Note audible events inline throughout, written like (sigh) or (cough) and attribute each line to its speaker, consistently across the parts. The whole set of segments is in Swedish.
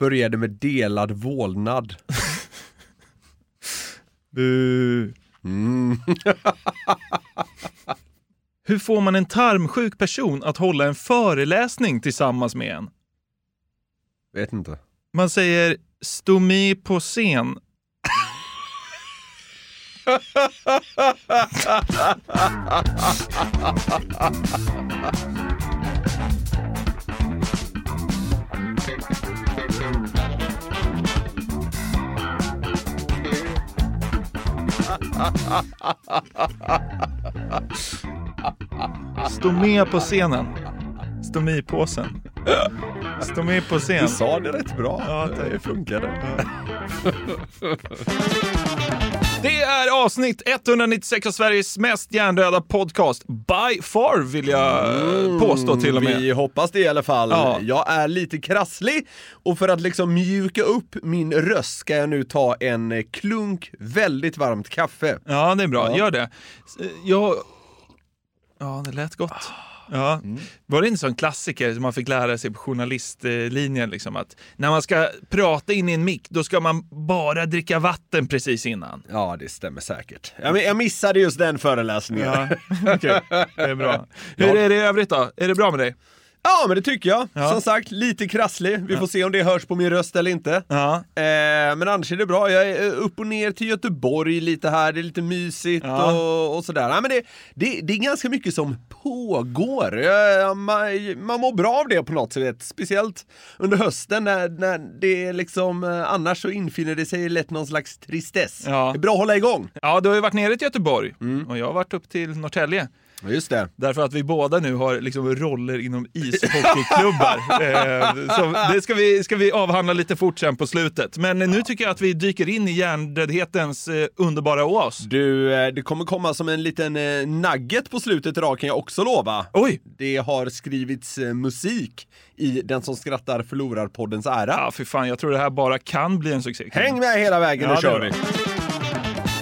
Speaker 1: Började med delad vålnad. (laughs)
Speaker 2: Bu.
Speaker 1: Mm. (laughs)
Speaker 2: Hur får man en tarmsjuk person att hålla en föreläsning tillsammans med en?
Speaker 1: Vet inte.
Speaker 2: Man säger stomi på scen. (laughs) Stå med på scenen. Stomipåsen. Stå med på scen.
Speaker 1: Du sa det rätt bra.
Speaker 2: Ja,
Speaker 1: det funkade.
Speaker 2: Det är avsnitt 196 av Sveriges mest hjärndöda podcast. By far vill jag påstå till och med.
Speaker 1: Vi hoppas det i alla fall.
Speaker 2: Ja.
Speaker 1: Jag är lite krasslig och för att liksom mjuka upp min röst ska jag nu ta en klunk väldigt varmt kaffe.
Speaker 2: Ja, det är bra.
Speaker 1: Ja.
Speaker 2: Gör det. Jag... Ja, det lät gott. Ja. Var det inte sån klassiker som man fick lära sig på journalistlinjen? Liksom, att när man ska prata in i en mick, då ska man bara dricka vatten precis innan.
Speaker 1: Ja, det stämmer säkert. Jag, jag missade just den föreläsningen.
Speaker 2: Ja, okej. Det är bra. (laughs) Hur är det i övrigt då? Är det bra med dig?
Speaker 1: Ja, men det tycker jag.
Speaker 2: Ja.
Speaker 1: Som sagt, lite krasslig. Vi får se om det hörs på min röst eller inte.
Speaker 2: Ja.
Speaker 1: Eh, men annars är det bra. Jag är eh, upp och ner till Göteborg lite här. Det är lite mysigt
Speaker 2: Ja.
Speaker 1: och, och sådär. Nej, men det, det, det är ganska mycket som pågår. Jag, man, man mår bra av det på något sätt. Speciellt under hösten när, när det är liksom, eh, annars så infinner det sig lätt någon slags tristess.
Speaker 2: Ja.
Speaker 1: Det är bra att hålla igång.
Speaker 2: Ja, du har ju varit nere till Göteborg och jag har varit upp till Norrtälje.
Speaker 1: Ja, just det.
Speaker 2: Därför att vi båda nu har liksom roller inom ishockeyklubbar. (laughs) eh, så det ska vi, ska vi avhandla lite fort sen på slutet. Men nu tycker jag att vi dyker in i hjärndödhetens eh, underbara oas.
Speaker 1: Du, eh, det kommer komma som en liten eh, nugget på slutet idag kan jag också lova.
Speaker 2: Oj!
Speaker 1: Det har skrivits eh, musik i Den som skrattar förlorar-poddens ära.
Speaker 2: Ja, för fan, jag tror det här bara kan bli en succé.
Speaker 1: Häng med hela vägen,
Speaker 2: Ja,
Speaker 1: nu
Speaker 2: det
Speaker 1: kör vi!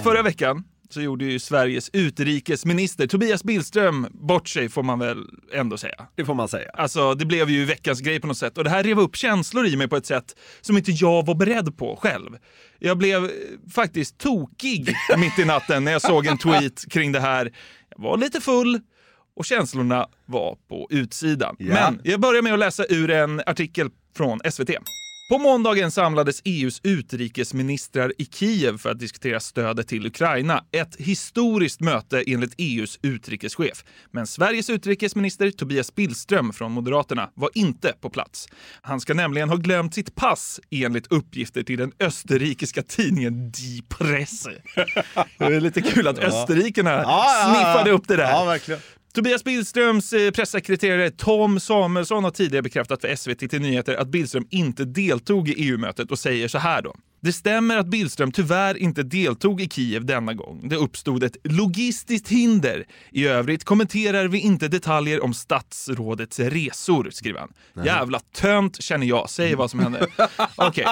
Speaker 2: Förra veckan så gjorde ju Sveriges utrikesminister Tobias Billström bort sig, får man väl ändå säga.
Speaker 1: Det får man säga.
Speaker 2: Alltså, det blev ju veckans grej på något sätt. Och det här rev upp känslor i mig på ett sätt som inte jag var beredd på själv. Jag blev eh, faktiskt tokig (laughs) mitt i natten när jag såg en tweet kring det här. Jag var lite full och känslorna var på utsidan.
Speaker 1: Ja.
Speaker 2: Men jag börjar med att läsa ur en artikel från SVT. På måndagen samlades EUs utrikesministrar i Kiev för att diskutera stödet till Ukraina. Ett historiskt möte enligt EUs utrikeschef. Men Sveriges utrikesminister Tobias Billström från Moderaterna var inte på plats. Han ska nämligen ha glömt sitt pass enligt uppgifter till den österrikiska tidningen Die Presse. (laughs) Det är lite kul att österrikerna sniffade upp det där.
Speaker 1: Ja.
Speaker 2: Tobias Billströms eh, pressekreterare Tom Samuelsson har tidigare bekräftat för SVT till Nyheter att Billström inte deltog i EU-mötet och säger så här då. Det stämmer att Billström tyvärr inte deltog i Kiev denna gång. Det uppstod ett logistiskt hinder. I övrigt kommenterar vi inte detaljer om statsrådets resor, skriver han. Jävla tönt känner jag. Säg vad som händer. (laughs) Okej.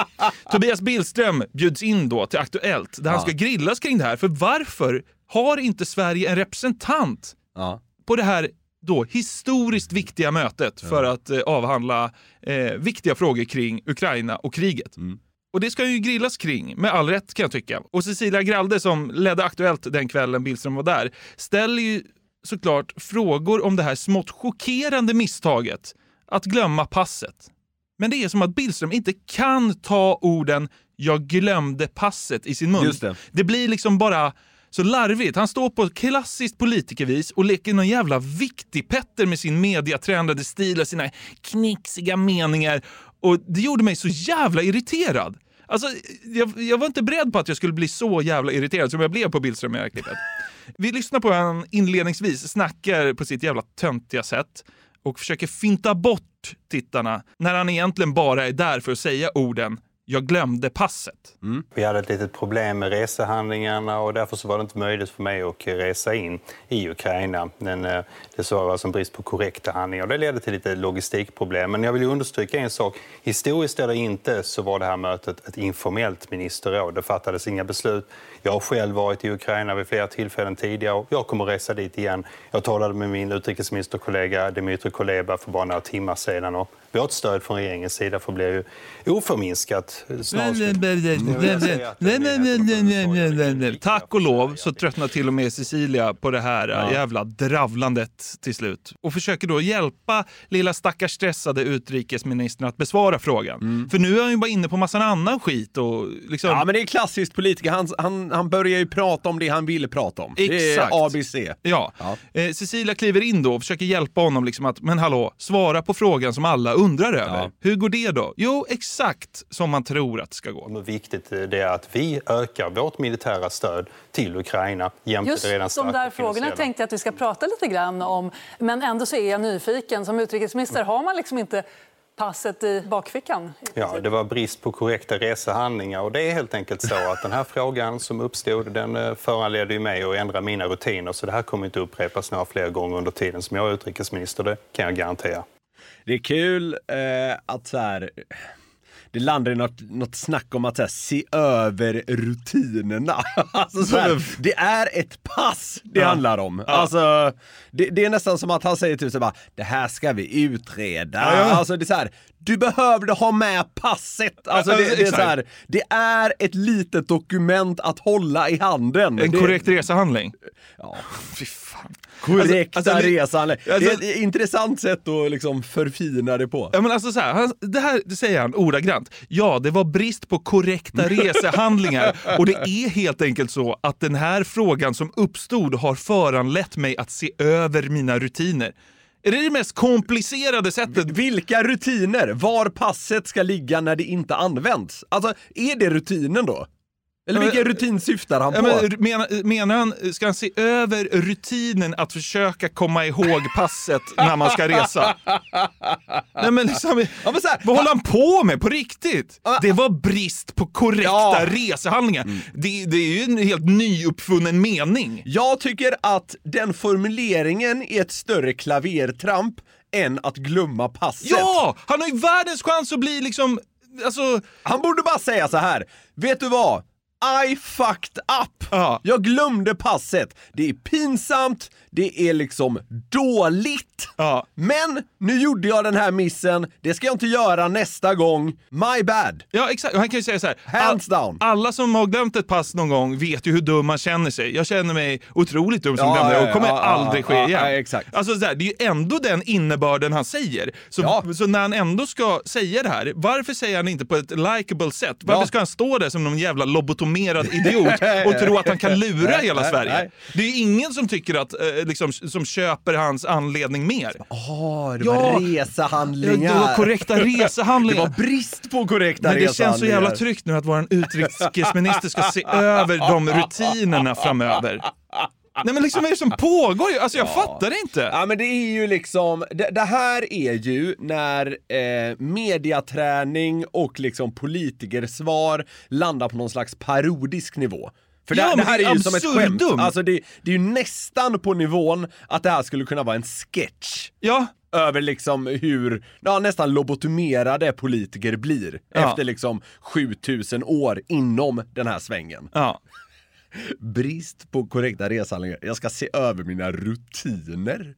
Speaker 2: Tobias Billström bjuds in då till Aktuellt där han ska grillas kring det här. För varför har inte Sverige en representant
Speaker 1: Ja.
Speaker 2: På det här då historiskt viktiga mötet för att eh, avhandla eh, viktiga frågor kring Ukraina och kriget. Och det ska ju grillas kring, med all rätt kan jag tycka. Och Cecilia Gralde som ledde Aktuellt den kvällen Billström var där, ställer ju såklart frågor om det här smått chockerande misstaget att glömma passet. Men det är som att Billström inte kan ta orden “jag glömde passet” i sin mun.
Speaker 1: Det.
Speaker 2: det blir liksom bara så larvigt. Han står på klassiskt politikervis och leker någon jävla viktig-Petter med sin mediatränade stil och sina knixiga meningar. Och det gjorde mig så jävla irriterad. Alltså, jag, jag var inte beredd på att jag skulle bli så jävla irriterad som jag blev på Billström i det här klippet. Vi lyssnar på han inledningsvis snackar på sitt jävla töntiga sätt och försöker finta bort tittarna när han egentligen bara är där för att säga orden “jag glömde passet”. Mm.
Speaker 3: Vi hade ett litet problem med resehandlingarna och därför så var det inte möjligt för mig att eh, resa in i Ukraina. Men eh, det så var alltså en brist på korrekta handlingar och det ledde till lite logistikproblem. Men jag vill understryka en sak. Historiskt eller inte så var det här mötet ett informellt ministerråd. Det fattades inga beslut. Jag har själv varit i Ukraina vid flera tillfällen tidigare och jag kommer resa dit igen. Jag talade med min utrikesministerkollega Dmytro Kuleba för bara några timmar sedan och vi har ett stöd från regeringens sida för att bli ju oförminskat.
Speaker 2: Tack och lov så tröttnar till och med Cecilia på det här äh, jävla dravlandet till slut. Och försöker då hjälpa lilla stackars stressade utrikesministern att besvara frågan. För nu är han ju bara inne på massan annan skit och liksom...
Speaker 1: Ja men det är klassiskt politiker, han, han, han börjar ju prata om det han vill prata om. Det
Speaker 2: Exakt.
Speaker 1: är ABC.
Speaker 2: Ja.
Speaker 1: Ja.
Speaker 2: Eh, Cecilia kliver in då och försöker hjälpa honom liksom att, men hallå, svara på frågan som alla undrar över.
Speaker 1: Ja.
Speaker 2: Hur går det då? Jo, exakt som man tror att det ska gå.
Speaker 3: Hur viktigt det är att vi ökar vårt militära stöd till Ukraina jämte
Speaker 4: Just
Speaker 3: redan
Speaker 4: de där frågorna tänkte jag att vi ska prata lite grann om. Men ändå så är jag nyfiken. Som utrikesminister har man liksom inte passet i bakfickan.
Speaker 3: Ja, det var brist på korrekta resehandlingar och det är helt enkelt så att den här (laughs) frågan som uppstod den eh, föranledde ju mig att ändra mina rutiner så det här kommer inte upprepas några fler gånger under tiden som jag är utrikesminister, det kan jag garantera.
Speaker 1: Det är kul eh, att så här, det landar i något, något snack om att här, se över rutinerna. (laughs) alltså, så här, det är ett pass det handlar om. Alltså, det, det är nästan som att han säger typ så bara, det här ska vi utreda. Alltså det är så här, du behövde ha med passet. Alltså,
Speaker 2: Ja,
Speaker 1: det, det, är så här, det är ett litet dokument att hålla i handen.
Speaker 2: En korrekt resehandling.
Speaker 1: Ja. (laughs)
Speaker 2: Fan.
Speaker 1: Korrekta
Speaker 2: Alltså, alltså,
Speaker 1: resan. det är
Speaker 2: alltså-
Speaker 1: ett intressant sätt att liksom förfina det på.
Speaker 2: Ja, men alltså så här, han, det här det säger han ordagrant. Ja, det var brist på korrekta (laughs) resehandlingar och det är helt enkelt så att den här frågan som uppstod har föranlett mig att se över mina rutiner. Är det det mest komplicerade sättet?
Speaker 1: Vilka rutiner? Var passet ska ligga när det inte används? Alltså, är det rutinen då? Eller vilken rutin syftar han på?
Speaker 2: men, menar, menar han, ska han se över rutinen att försöka komma ihåg passet när man ska resa? (laughs) Nej men liksom,
Speaker 1: Ja, men så här,
Speaker 2: vad håller han på med på riktigt? Det var brist på korrekta
Speaker 1: Ja.
Speaker 2: resehandlingar. Det, det är ju en helt nyuppfunnen mening.
Speaker 1: Jag tycker att den formuleringen är ett större klavertramp än att glömma passet.
Speaker 2: Ja! Han har ju världens chans att bli liksom, alltså,
Speaker 1: Han borde bara säga så här. vet du vad? I fucked up!
Speaker 2: Ja.
Speaker 1: Jag glömde passet. Det är pinsamt, det är liksom dåligt.
Speaker 2: Ja.
Speaker 1: Men nu gjorde jag den här missen, det ska jag inte göra nästa gång. My bad.
Speaker 2: Ja, exakt. Och Han kan ju säga så här.
Speaker 1: Hands down.
Speaker 2: Alla som har glömt ett pass någon gång vet ju hur dum man känner sig. Jag känner mig otroligt dum som
Speaker 1: Ja,
Speaker 2: glömde det och kommer
Speaker 1: ja,
Speaker 2: aldrig ske igen.
Speaker 1: ja, exakt.
Speaker 2: Alltså så här, det är ju ändå den innebörden han säger. Så, så när han ändå ska säga det här, varför säger han inte på ett likable sätt? Varför ska han stå där som någon jävla lobotomerad idiot och tro att han kan lura hela Sverige? Det är ingen som tycker att, eh, liksom, som köper hans anledning mer.
Speaker 1: Åh, det
Speaker 2: Ja.
Speaker 1: var
Speaker 2: Ja,
Speaker 1: resehandlingar.
Speaker 2: det var korrekta (laughs)
Speaker 1: Det
Speaker 2: resehandlingar.
Speaker 1: var brist på korrekta
Speaker 2: Men det känns så jävla tryggt nu att vår utrikesminister ska se över de rutinerna framöver. Nej men liksom vad är det som pågår? Alltså jag fattar det inte.
Speaker 1: Ja men det är ju liksom, det, det här är ju när eh, mediaträning och liksom politikersvar landar på någon slags parodisk nivå. För det,
Speaker 2: Ja,
Speaker 1: det här är
Speaker 2: är
Speaker 1: ju som ett skämt. Alltså det, det är ju nästan på nivån att det här skulle kunna vara en sketch.
Speaker 2: Ja,
Speaker 1: Över liksom hur, ja nästan lobotomerade politiker blir.
Speaker 2: Ja.
Speaker 1: Efter liksom 7000 år inom den här svängen.
Speaker 2: ja.
Speaker 1: Brist på korrekta resehandlingar. Jag ska se över mina rutiner.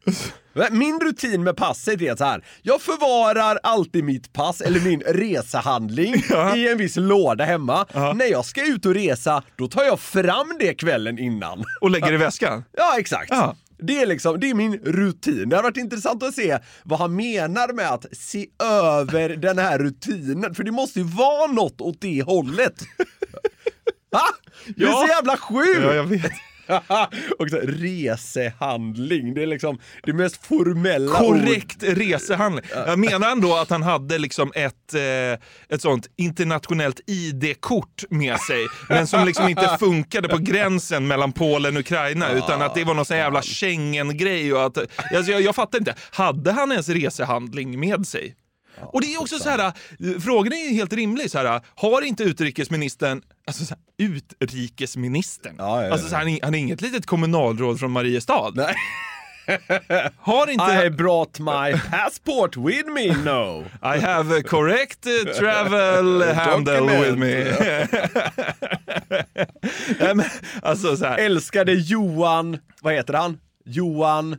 Speaker 1: Min rutin med passet är så här. Jag förvarar alltid mitt pass eller min resehandling (laughs) i en viss låda hemma. När jag ska ut och resa, då tar jag fram det kvällen innan.
Speaker 2: Och lägger i väskan.
Speaker 1: Ja, exakt.
Speaker 2: Ja.
Speaker 1: Det är liksom, det är min rutin. Det har varit intressant att se vad han menar med att se över den här rutinen, för det måste ju vara något åt det hållet. Ha? Det är
Speaker 2: Ja.
Speaker 1: så jävla sjukt!
Speaker 2: Ja, jag vet. (laughs)
Speaker 1: och så, resehandling, det är liksom det mest formella
Speaker 2: Korrekt resehandling. Jag menar ändå att han hade liksom ett, eh, ett sånt internationellt ID-kort med sig, men som liksom inte funkade på gränsen mellan Polen och Ukraina, utan att det var någon sån jävla Schengen-grej. Och att, alltså jag, jag fattar inte. Hade han ens resehandling med sig? Och det är också så här, eh, frågan är ju helt rimlig. Så här, har inte utrikesministern, alltså så här, utrikesministern,
Speaker 1: Ja, ja.
Speaker 2: Alltså så här, han är- han är inget litet kommunalråd från Mariestad.
Speaker 1: Nej.
Speaker 2: Har inte...
Speaker 1: I brought my passport with me, no.
Speaker 2: I have a correct uh, travel (laughs) handle with me. (laughs) Men, alltså så här,
Speaker 1: Älskade Johan, vad heter han? Johan,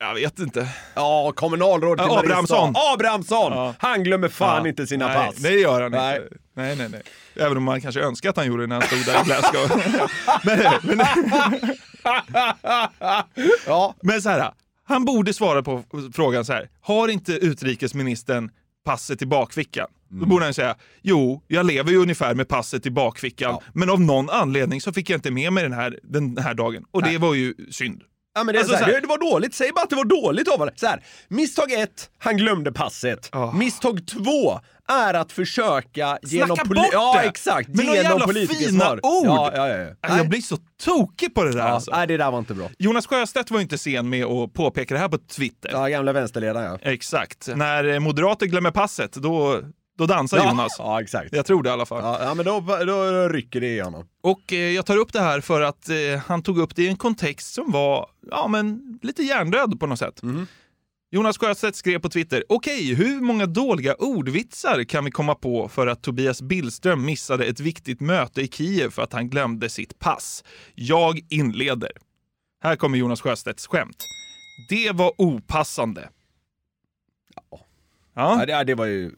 Speaker 2: jag vet inte.
Speaker 1: ja kommunalråd till
Speaker 2: Ja,
Speaker 1: Mariestad.
Speaker 2: Abrahamsson.
Speaker 1: Abrahamsson!
Speaker 2: Ja.
Speaker 1: Han glömmer fan
Speaker 2: Ja.
Speaker 1: inte sina
Speaker 2: nej,
Speaker 1: pass.
Speaker 2: Nej, det gör han
Speaker 1: Nej.
Speaker 2: inte. Nej, nej, nej. Även om man kanske önskar att han gjorde det när han stod där i (laughs) Glasgow. (laughs) men, men,
Speaker 1: Ja.
Speaker 2: men så här, han borde svara på frågan så här. Har inte utrikesministern passet i bakfickan? Då borde han säga, jo, jag lever ju ungefär med passet i bakfickan, men av någon anledning så fick jag inte med mig den här, den här dagen. Och det var ju synd.
Speaker 1: Ja, men det,
Speaker 2: Alltså,
Speaker 1: så här, det, var dåligt, säg bara att det var dåligt av honom. Så här, misstag ett, han glömde passet.
Speaker 2: Ja.
Speaker 1: Misstag två är att försöka genom...
Speaker 2: Snacka
Speaker 1: poli-
Speaker 2: bort
Speaker 1: ja, exakt.
Speaker 2: Några
Speaker 1: genom
Speaker 2: jävla
Speaker 1: politikers
Speaker 2: fina ord!
Speaker 1: Ja, ja, ja. ja.
Speaker 2: Alltså, Jag blir så tokig på det där
Speaker 1: ja,
Speaker 2: alltså.
Speaker 1: Nej, det där var inte bra.
Speaker 2: Jonas Sjöstedt var ju inte sen med att påpeka det här på Twitter.
Speaker 1: Ja, gamla vänsterledaren ja.
Speaker 2: Exakt. När eh, moderater glömmer passet, då, då dansar
Speaker 1: Ja,
Speaker 2: Jonas.
Speaker 1: ja exakt.
Speaker 2: Jag tror det i alla fall.
Speaker 1: Ja, ja men då, då rycker det i honom.
Speaker 2: Och eh, jag tar upp det här för att eh, han tog upp det i en kontext som var ja, men, lite hjärndöd på något sätt. Jonas Sjöstedt skrev på Twitter, okej, hur många dåliga ordvitsar kan vi komma på för att Tobias Billström missade ett viktigt möte i Kiev för att han glömde sitt pass? Jag inleder. Här kommer Jonas Sjöstedts skämt. Det var opassande. Ja.
Speaker 1: Ja, det, det var ju...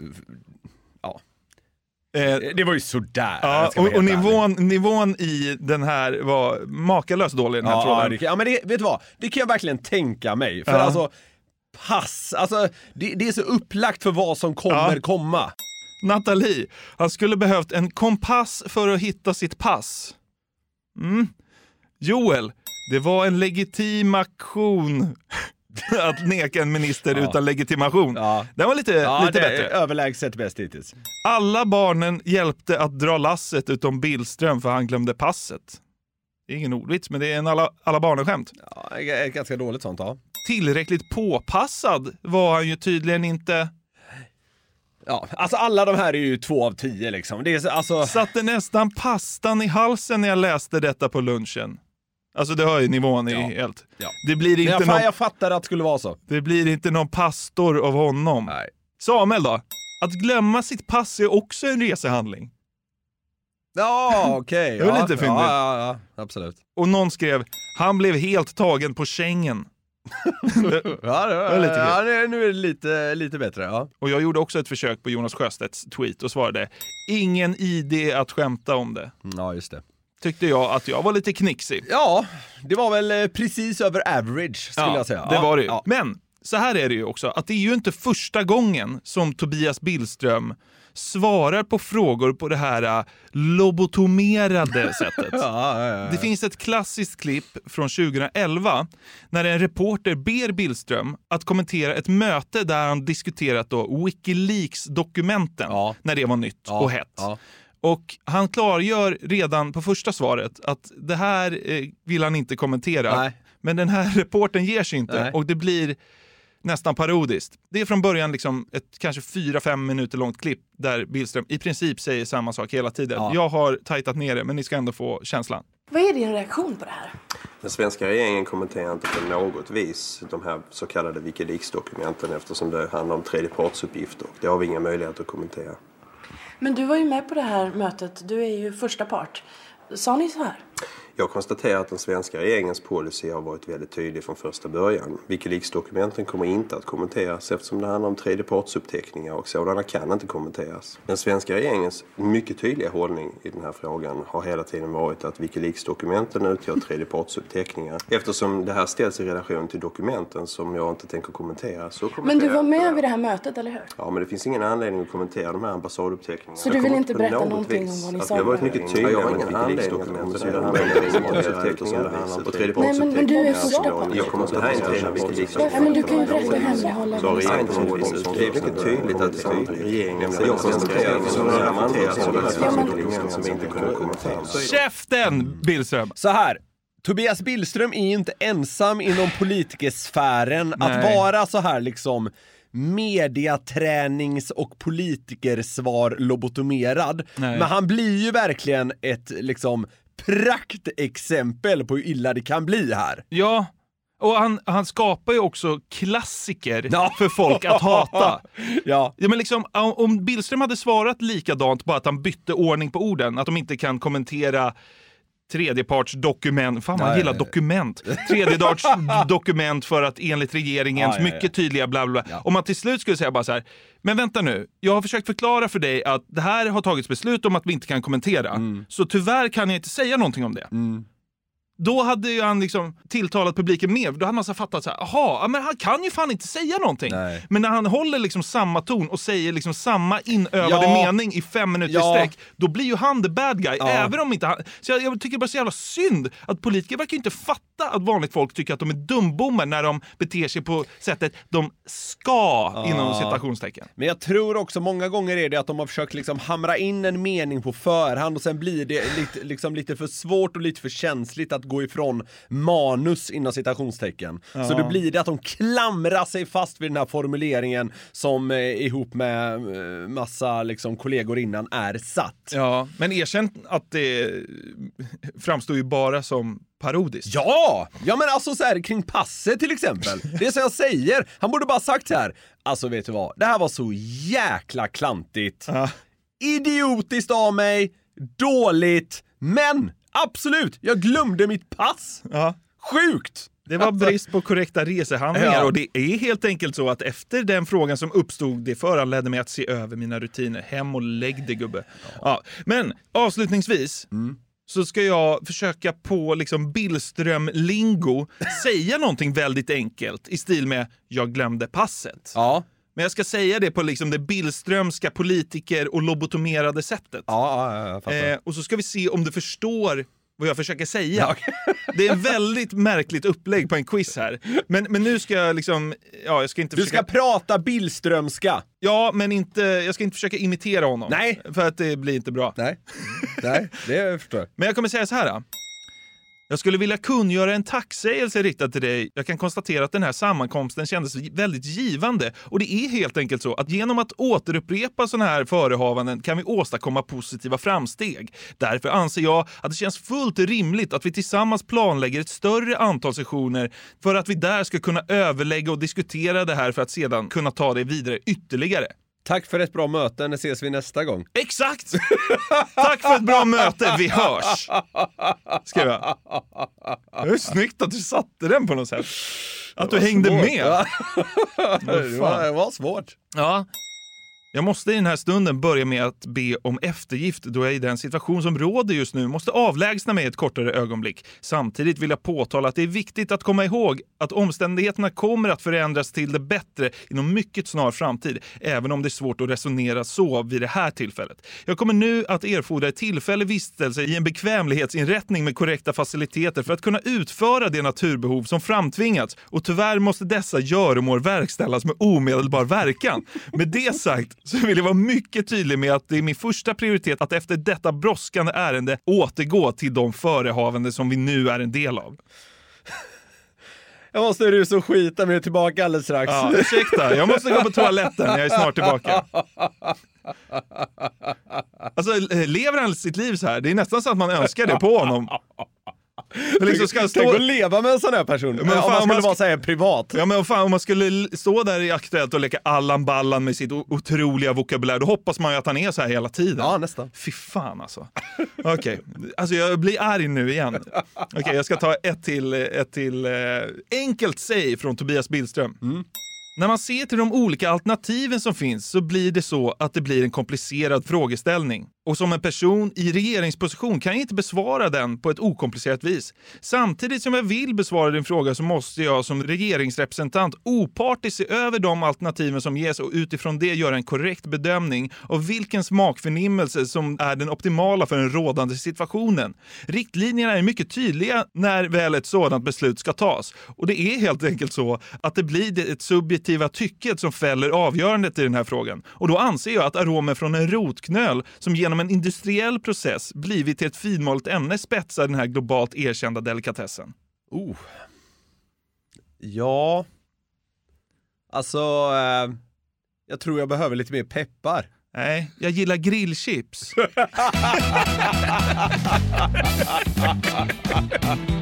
Speaker 2: Eh,
Speaker 1: Det var ju sådär.
Speaker 2: Ja, och, och nivån, nivån i den här var makalöst dålig, den här
Speaker 1: Ja,
Speaker 2: tråden.
Speaker 1: kan, ja men det, vet du vad? Det kan jag verkligen tänka mig. För
Speaker 2: Ja.
Speaker 1: alltså, pass, alltså det, det är så upplagt för vad som kommer
Speaker 2: Ja.
Speaker 1: komma.
Speaker 2: Nathalie, han skulle behövt en kompass för att hitta sitt pass. Mm. Joel, det var en legitim aktion (laughs) att neka en minister
Speaker 1: Ja.
Speaker 2: utan legitimation.
Speaker 1: Ja.
Speaker 2: Den var lite,
Speaker 1: Ja,
Speaker 2: lite bättre.
Speaker 1: överlägset bäst hittills.
Speaker 2: Alla barnen hjälpte att dra lasset utom Billström för han glömde passet. Det är ingen ordvits, men det är en alla, alla barnen-skämt.
Speaker 1: Ja, ett ganska dåligt sånt, ja.
Speaker 2: Tillräckligt påpassad var han ju tydligen inte.
Speaker 1: ja. Alltså alla de här är ju två av tio liksom. Det är så, alltså...
Speaker 2: Satte nästan pastan i halsen när jag läste detta på lunchen. Alltså det hör ju nivån i
Speaker 1: Ja.
Speaker 2: helt.
Speaker 1: Ja.
Speaker 2: Det, blir
Speaker 1: Men
Speaker 2: inte
Speaker 1: jag,
Speaker 2: någon,
Speaker 1: fan, jag fattar att det skulle vara så.
Speaker 2: det blir inte någon pastor av honom.
Speaker 1: Nej.
Speaker 2: Samuel då? Att glömma sitt pass är också en resehandling.
Speaker 1: Ja, okej.
Speaker 2: Det var
Speaker 1: ja,
Speaker 2: lite fyndigt.
Speaker 1: ja, ja, ja, absolut.
Speaker 2: Och någon skrev, han blev helt tagen på Schengen. (laughs)
Speaker 1: Ja, det,
Speaker 2: var lite
Speaker 1: ja, det, nu är det lite, lite bättre. Ja.
Speaker 2: Och jag gjorde också ett försök på Jonas Sjöstedts tweet och svarade, ingen idé att skämta om det.
Speaker 1: ja, just det.
Speaker 2: Tyckte jag att jag var lite knixig.
Speaker 1: Ja, det var väl eh, precis över average skulle jag säga.
Speaker 2: Det
Speaker 1: ja,
Speaker 2: var det.
Speaker 1: Ja.
Speaker 2: Men så här är det ju också, att det är ju inte första gången som Tobias Billström svarar på frågor på det här äh, lobotomerade (laughs) sättet.
Speaker 1: Ja, ja, ja, ja.
Speaker 2: Det finns ett klassiskt klipp från 2011 när en reporter ber Billström att kommentera ett möte där han diskuterat då Wikileaks-dokumenten
Speaker 1: Ja.
Speaker 2: när det var nytt
Speaker 1: Ja,
Speaker 2: och hett. Och han klargör redan på första svaret att det här eh, vill han inte kommentera.
Speaker 1: Nej.
Speaker 2: Men den här (laughs) reporten ger sig inte
Speaker 1: Nej.
Speaker 2: och det blir nästan parodiskt. Det är från början liksom ett kanske 4-5 minuter långt klipp där Billström i princip säger samma sak hela tiden.
Speaker 1: Ja.
Speaker 2: Jag har tajtat ner det men ni ska ändå få känslan.
Speaker 5: Vad är din reaktion på det här?
Speaker 6: Den svenska regeringen kommenterar inte på något vis de här så kallade Wikileaks-dokumenten eftersom det handlar om tredjepartsuppgifter. Det har vi inga möjligheter att kommentera.
Speaker 5: Men du var ju med på det här mötet. Du är ju första part. Sa ni så här?
Speaker 6: Jag konstaterar att den svenska regeringens policy har varit väldigt tydlig från första början. Wikileaks-dokumenten kommer inte att kommenteras eftersom det handlar om tredjepartsuppteckningar och sådana kan inte kommenteras. Den svenska regeringens mycket tydliga hållning i den här frågan har hela tiden varit att Wikileaks-dokumenten utgör tredjepartsuppteckningar. Eftersom det här ställs i relation till dokumenten som jag inte tänker kommentera så
Speaker 5: Men
Speaker 6: kommenterar
Speaker 5: du var med vid det här mötet, eller hur?
Speaker 6: Ja, men det finns ingen anledning att kommentera de här ambassaduppteckningarna.
Speaker 5: Så du vill inte berätta
Speaker 6: något
Speaker 5: någonting om vad ni sa
Speaker 6: Jag har varit
Speaker 5: med
Speaker 6: mycket tydlig
Speaker 5: Jag Nej, men- du är första part.
Speaker 6: Jag kommer inte här inte rena
Speaker 5: Ja, men du kan ju berätta och hemlighålla
Speaker 6: Så har
Speaker 5: vad ni sa.
Speaker 6: regeringen på något vis Det är mycket tydligt att det är regeringen jag sådana dokument som inte kommer kommenteras.
Speaker 2: Käften, Billström!
Speaker 1: Så här. Tobias Billström är ju inte ensam inom politikersfären att
Speaker 2: Nej.
Speaker 1: vara så här liksom mediatränings och politikersvar lobotomerad.
Speaker 2: Nej.
Speaker 1: Men han blir ju verkligen ett liksom praktexempel på hur illa det kan bli här.
Speaker 2: Ja, och han, han skapar ju också klassiker för folk att hata. (laughs)
Speaker 1: ja.
Speaker 2: Ja, men liksom, om- om Billström hade svarat likadant, bara att han bytte ordning på orden, att de inte kan kommentera tredjepartsdokument, fan man
Speaker 1: Nej.
Speaker 2: gillar dokument, tredjepartsdokument för att enligt regeringens
Speaker 1: Ja, ja, ja.
Speaker 2: mycket tydliga bla bla bla. Om man till slut skulle säga bara så här, men vänta nu, jag har försökt förklara för dig att det här har tagits beslut om att vi inte kan kommentera,
Speaker 1: Mm.
Speaker 2: så tyvärr kan jag inte säga någonting om det. Då hade ju han liksom tilltalat publiken mer. Då hade man så fattat så här, aha, ja, men han kan ju fan inte säga någonting. Men när han håller liksom samma ton och säger liksom samma inövade
Speaker 1: Ja.
Speaker 2: mening i fem minuter
Speaker 1: Ja.
Speaker 2: i sträck, då blir ju han the bad guy.
Speaker 1: Ja.
Speaker 2: Även om inte han... Så jag, jag tycker bara så jävla synd att politiker verkar inte fatta att vanligt folk tycker att de är dumbommar när de beter sig på sättet de ska, inom citationstecken.
Speaker 1: Men jag tror också många gånger är det att de har försökt liksom hamra in en mening på förhand och sen blir det lite, liksom lite för svårt och lite för känsligt att gå ifrån manus inom citationstecken.
Speaker 2: Ja.
Speaker 1: Så då blir det att de klamrar sig fast vid den här formuleringen som eh, ihop med eh, massa liksom, kollegor innan är satt.
Speaker 2: Ja, men erkänn att det framstår ju bara som parodiskt.
Speaker 1: Ja! Ja men alltså så här kring passet till exempel. Det är som jag säger, han borde bara sagt här. Alltså vet du vad, det här var så jäkla klantigt. Idiotiskt av mig, dåligt, men absolut, jag glömde mitt pass.
Speaker 2: Ja.
Speaker 1: Sjukt!
Speaker 2: Det var
Speaker 1: Alltså-
Speaker 2: brist på korrekta resehandlingar
Speaker 1: Ja.
Speaker 2: och det är helt enkelt så att efter den frågan som uppstod, det föranledde mig att se över mina rutiner. Hem och lägg dig gubbe. Ja. Men avslutningsvis
Speaker 1: Mm.
Speaker 2: så ska jag försöka på liksom Billström-lingo (laughs) säga någonting väldigt enkelt i stil med “jag glömde passet”.
Speaker 1: Ja.
Speaker 2: Men jag ska säga det på liksom det Billströmska politiker och lobotomerade sättet.
Speaker 1: Ja, ja, jag fattar.
Speaker 2: Eh, och så ska vi se om du förstår vad jag försöker säga. (laughs) Det är ett väldigt märkligt upplägg på en quiz här. Men, men nu ska jag liksom... Ja, jag ska inte
Speaker 1: Du
Speaker 2: försöka...
Speaker 1: ska prata Billströmska.
Speaker 2: Ja, men inte, jag ska inte försöka imitera honom.
Speaker 1: Nej.
Speaker 2: För att det blir inte bra.
Speaker 1: Nej, Nej det förstår jag.
Speaker 2: Men jag kommer säga så här. Då. Jag skulle vilja kungöra en tacksägelse riktad till dig. Jag kan konstatera att den här sammankomsten kändes väldigt givande. Och det är helt enkelt så att genom att återupprepa sådana här förehavanden kan vi åstadkomma positiva framsteg. Därför anser jag att det känns fullt rimligt att vi tillsammans planlägger ett större antal sessioner för att vi där ska kunna överlägga och diskutera det här för att sedan kunna ta det vidare ytterligare.
Speaker 1: Tack för ett bra möte, när ses vi nästa gång?
Speaker 2: Exakt! Tack för ett bra möte, vi hörs! Skrev jag. Det är snyggt att du satte den på något sätt. Att du
Speaker 1: var
Speaker 2: hängde
Speaker 1: svårt.
Speaker 2: med.
Speaker 1: Ja. (laughs) Det, var, det var svårt.
Speaker 2: Ja. Jag måste i den här stunden börja med att be om eftergift då jag i den situation som råder just nu måste avlägsna mig ett kortare ögonblick. Samtidigt vill jag påtala att det är viktigt att komma ihåg att omständigheterna kommer att förändras till det bättre inom mycket snar framtid, även om det är svårt att resonera så vid det här tillfället. Jag kommer nu att erfordra ett tillfällig vistelse i en bekvämlighetsinrättning med korrekta faciliteter för att kunna utföra det naturbehov som framtvingats och tyvärr måste dessa göromål verkställas med omedelbar verkan. Med det sagt så vill jag vara mycket tydlig med att det är min första prioritet att efter detta brådskande ärende återgå till de förehavanden som vi nu är en del av.
Speaker 1: Jag måste rusa och skita mig tillbaka alldeles strax.
Speaker 2: Ja, ursäkta, jag måste gå på toaletten. Jag är snart tillbaka. Alltså, lever han sitt liv så här? Det är nästan så att man önskar det på honom. Liksom ska
Speaker 1: Tänk
Speaker 2: stå...
Speaker 1: att leva med en sån här person.
Speaker 2: Men
Speaker 1: Men om
Speaker 2: fan,
Speaker 1: man skulle
Speaker 2: man
Speaker 1: vara
Speaker 2: ska-
Speaker 1: så här privat.
Speaker 2: Ja men fan, om man skulle stå där i Aktuellt och leka Allan Ballan med sitt otroliga vokabulär, då hoppas man ju att han är så här hela tiden.
Speaker 1: Ja, nästan.
Speaker 2: Fy fan alltså. Okej, alltså jag blir arg nu igen. Okej, jag ska ta ett till, ett till eh, enkelt säg från Tobias Billström. När man ser till de olika alternativen som finns så blir det så att det blir en komplicerad frågeställning. Och som en person i regeringsposition kan jag inte besvara den på ett okomplicerat vis. Samtidigt som jag vill besvara din fråga så måste jag som regeringsrepresentant opartiskt se över de alternativen som ges och utifrån det göra en korrekt bedömning av vilken smakförnimmelse som är den optimala för den rådande situationen. Riktlinjerna är mycket tydliga när väl ett sådant beslut ska tas. Och det är helt enkelt så att det blir ett subjektivt subjektiva tycket som fäller avgörandet i den här frågan. Och då anser jag att aromen från en rotknöl som genom en industriell process blivit till ett finmalet ämne spetsar den här globalt erkända delikatessen.
Speaker 1: Oh. Ja. Alltså, eh, jag tror jag behöver lite mer peppar.
Speaker 2: Nej, jag gillar grillchips. (laughs)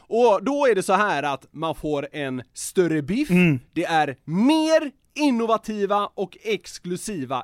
Speaker 1: Och då är det så här att man får en större biff, det är mer innovativa och exklusiva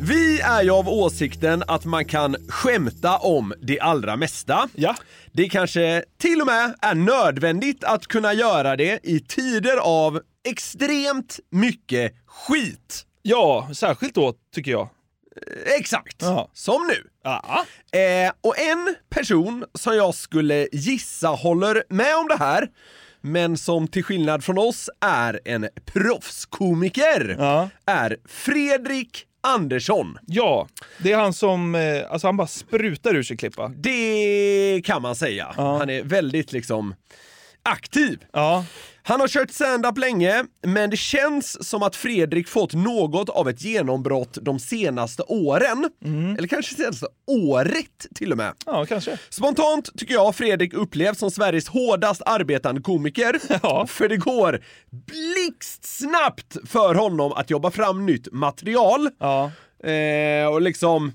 Speaker 1: Vi är ju av åsikten att man kan skämta om det allra mesta.
Speaker 7: Ja.
Speaker 1: Det kanske till och med är nödvändigt att kunna göra det i tider av extremt mycket skit.
Speaker 2: Ja, särskilt då tycker jag.
Speaker 1: Exakt,
Speaker 2: Ja.
Speaker 1: som nu. Eh, och en person som jag skulle gissa håller med om det här, men som till skillnad från oss är en proffskomiker,
Speaker 2: Ja.
Speaker 1: är Fredrik Andersson.
Speaker 2: Ja, det är han som, eh, alltså han bara sprutar ur sig klippa.
Speaker 1: Det kan man säga.
Speaker 2: Ja.
Speaker 1: Han är väldigt liksom aktiv.
Speaker 2: Ja.
Speaker 1: Han har kört stand-up länge, men det känns som att Fredrik fått något av ett genombrott de senaste åren. Eller kanske senaste året till och med.
Speaker 2: Ja, kanske.
Speaker 1: Spontant tycker jag Fredrik upplevs som Sveriges hårdast arbetande komiker. (laughs)
Speaker 2: Ja.
Speaker 1: För det går blixtsnabbt för honom att jobba fram nytt material.
Speaker 2: Ja.
Speaker 1: Eh, och liksom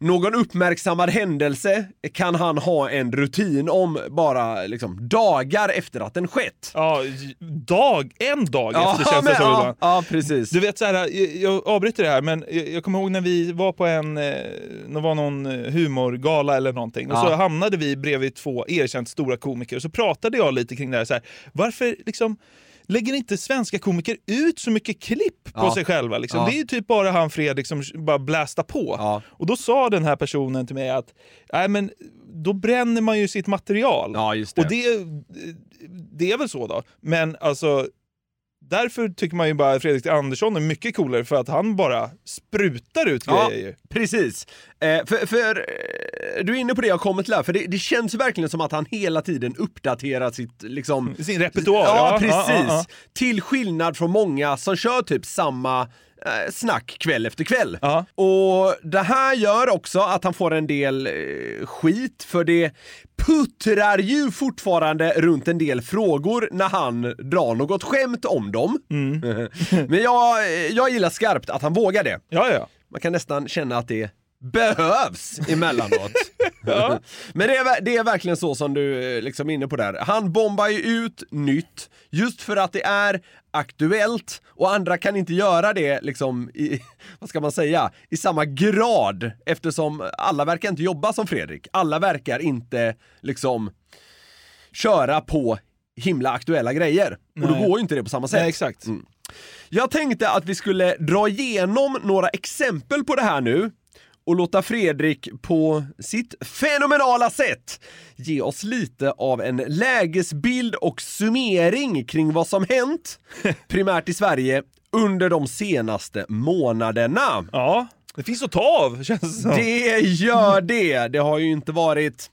Speaker 1: någon uppmärksammad händelse kan han ha en rutin om bara liksom dagar efter att den skett.
Speaker 2: Ja, dag, en dag efter känns det som
Speaker 1: ja, ja, precis.
Speaker 2: Du vet så här, jag, avbryter det här, men jag, jag kommer ihåg när vi var på en, eh, det var någon eh, humorgala eller någonting, och
Speaker 1: Ja.
Speaker 2: så hamnade vi bredvid två erkänt stora komiker, och så pratade jag lite kring det här, så här varför liksom Lägger inte svenska komiker ut så mycket klipp på
Speaker 1: Ja.
Speaker 2: sig själva? Liksom?
Speaker 1: Ja.
Speaker 2: Det är ju typ bara han Fredrik som bara blästar på.
Speaker 1: Ja.
Speaker 2: Och då sa den här personen till mig att Nej, men då bränner man ju sitt material.
Speaker 1: Ja, det.
Speaker 2: Och det, det är väl så då. Men alltså, Därför tycker man ju bara Fredrik Andersson är mycket coolare för att han bara sprutar ut
Speaker 1: Ja,
Speaker 2: grejer.
Speaker 1: precis. Eh, för, för eh, du är inne på det jag kommer till här, för det, det känns verkligen som att han hela tiden uppdaterar sitt liksom...
Speaker 2: Sin repertoar.
Speaker 1: Ja,
Speaker 2: Ja,
Speaker 1: precis.
Speaker 2: ja.
Speaker 1: Till skillnad från många som kör typ samma snack kväll efter kväll. Och det här gör också att han får en del eh, skit, för det puttrar ju fortfarande runt en del frågor när han drar något skämt om dem. (laughs) Men jag, jag gillar skarpt att han vågar det.
Speaker 2: Ja, ja.
Speaker 1: Man kan nästan känna att det behövs emellanåt. (laughs) Men det är, det är verkligen så som du eh, liksom är inne på där. Han bombar ju ut nytt just för att det är aktuellt och andra kan inte göra det liksom i, (laughs) vad ska man säga, i samma grad eftersom alla verkar inte jobba som Fredrik. Alla verkar inte liksom köra på himla aktuella grejer. Och då
Speaker 2: Nej.
Speaker 1: går ju inte det på samma sätt.
Speaker 2: Nej, exakt.
Speaker 1: Mm. Jag tänkte att vi skulle dra igenom några exempel på det här nu och låta Fredrik på sitt fenomenala sätt ge oss lite av en lägesbild och summering kring vad som hänt, (laughs) primärt i Sverige, under de senaste månaderna.
Speaker 2: Ja, det finns att ta av känns det som.
Speaker 1: Det gör det! Det har ju inte varit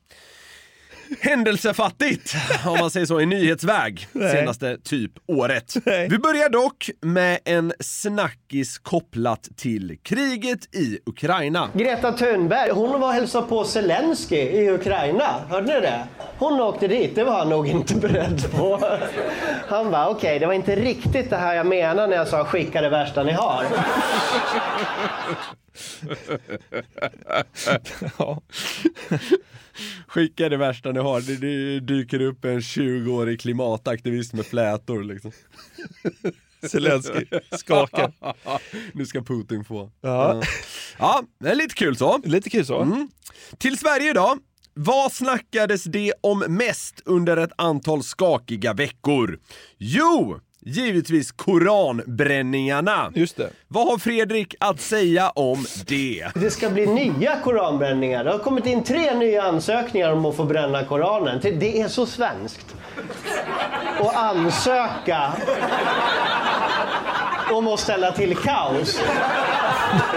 Speaker 1: händelsefattigt, om man säger så, i nyhetsväg
Speaker 8: Nej.
Speaker 1: senaste typ året. Vi börjar dock med en snackis kopplat till kriget i Ukraina.
Speaker 8: Greta Thunberg, hon var och hälsade på Zelensky i Ukraina. Hörde ni det? Hon åkte dit, det var han nog inte (laughs) beredd på. Han var okej, det var inte riktigt det här jag menade när jag sa skicka det värsta ni har. (laughs)
Speaker 1: ja. Skicka det värsta ni har. Det, det dyker upp en 20-årig klimataktivist med flätor liksom.
Speaker 2: Zelensky skakar.
Speaker 1: nu ska Putin få.
Speaker 2: Ja.
Speaker 1: ja, det är lite kul så.
Speaker 2: Lite kul så.
Speaker 1: Mm. Till Sverige då. Vad snackades det om mest under ett antal skakiga veckor? Jo, givetvis koranbränningarna.
Speaker 2: Just det.
Speaker 1: Vad har Fredrik att säga om det?
Speaker 8: Det ska bli nya koranbränningar. Det har kommit in tre nya ansökningar om att få bränna koranen. Det är så svenskt. Och ansöka om att ställa till kaos.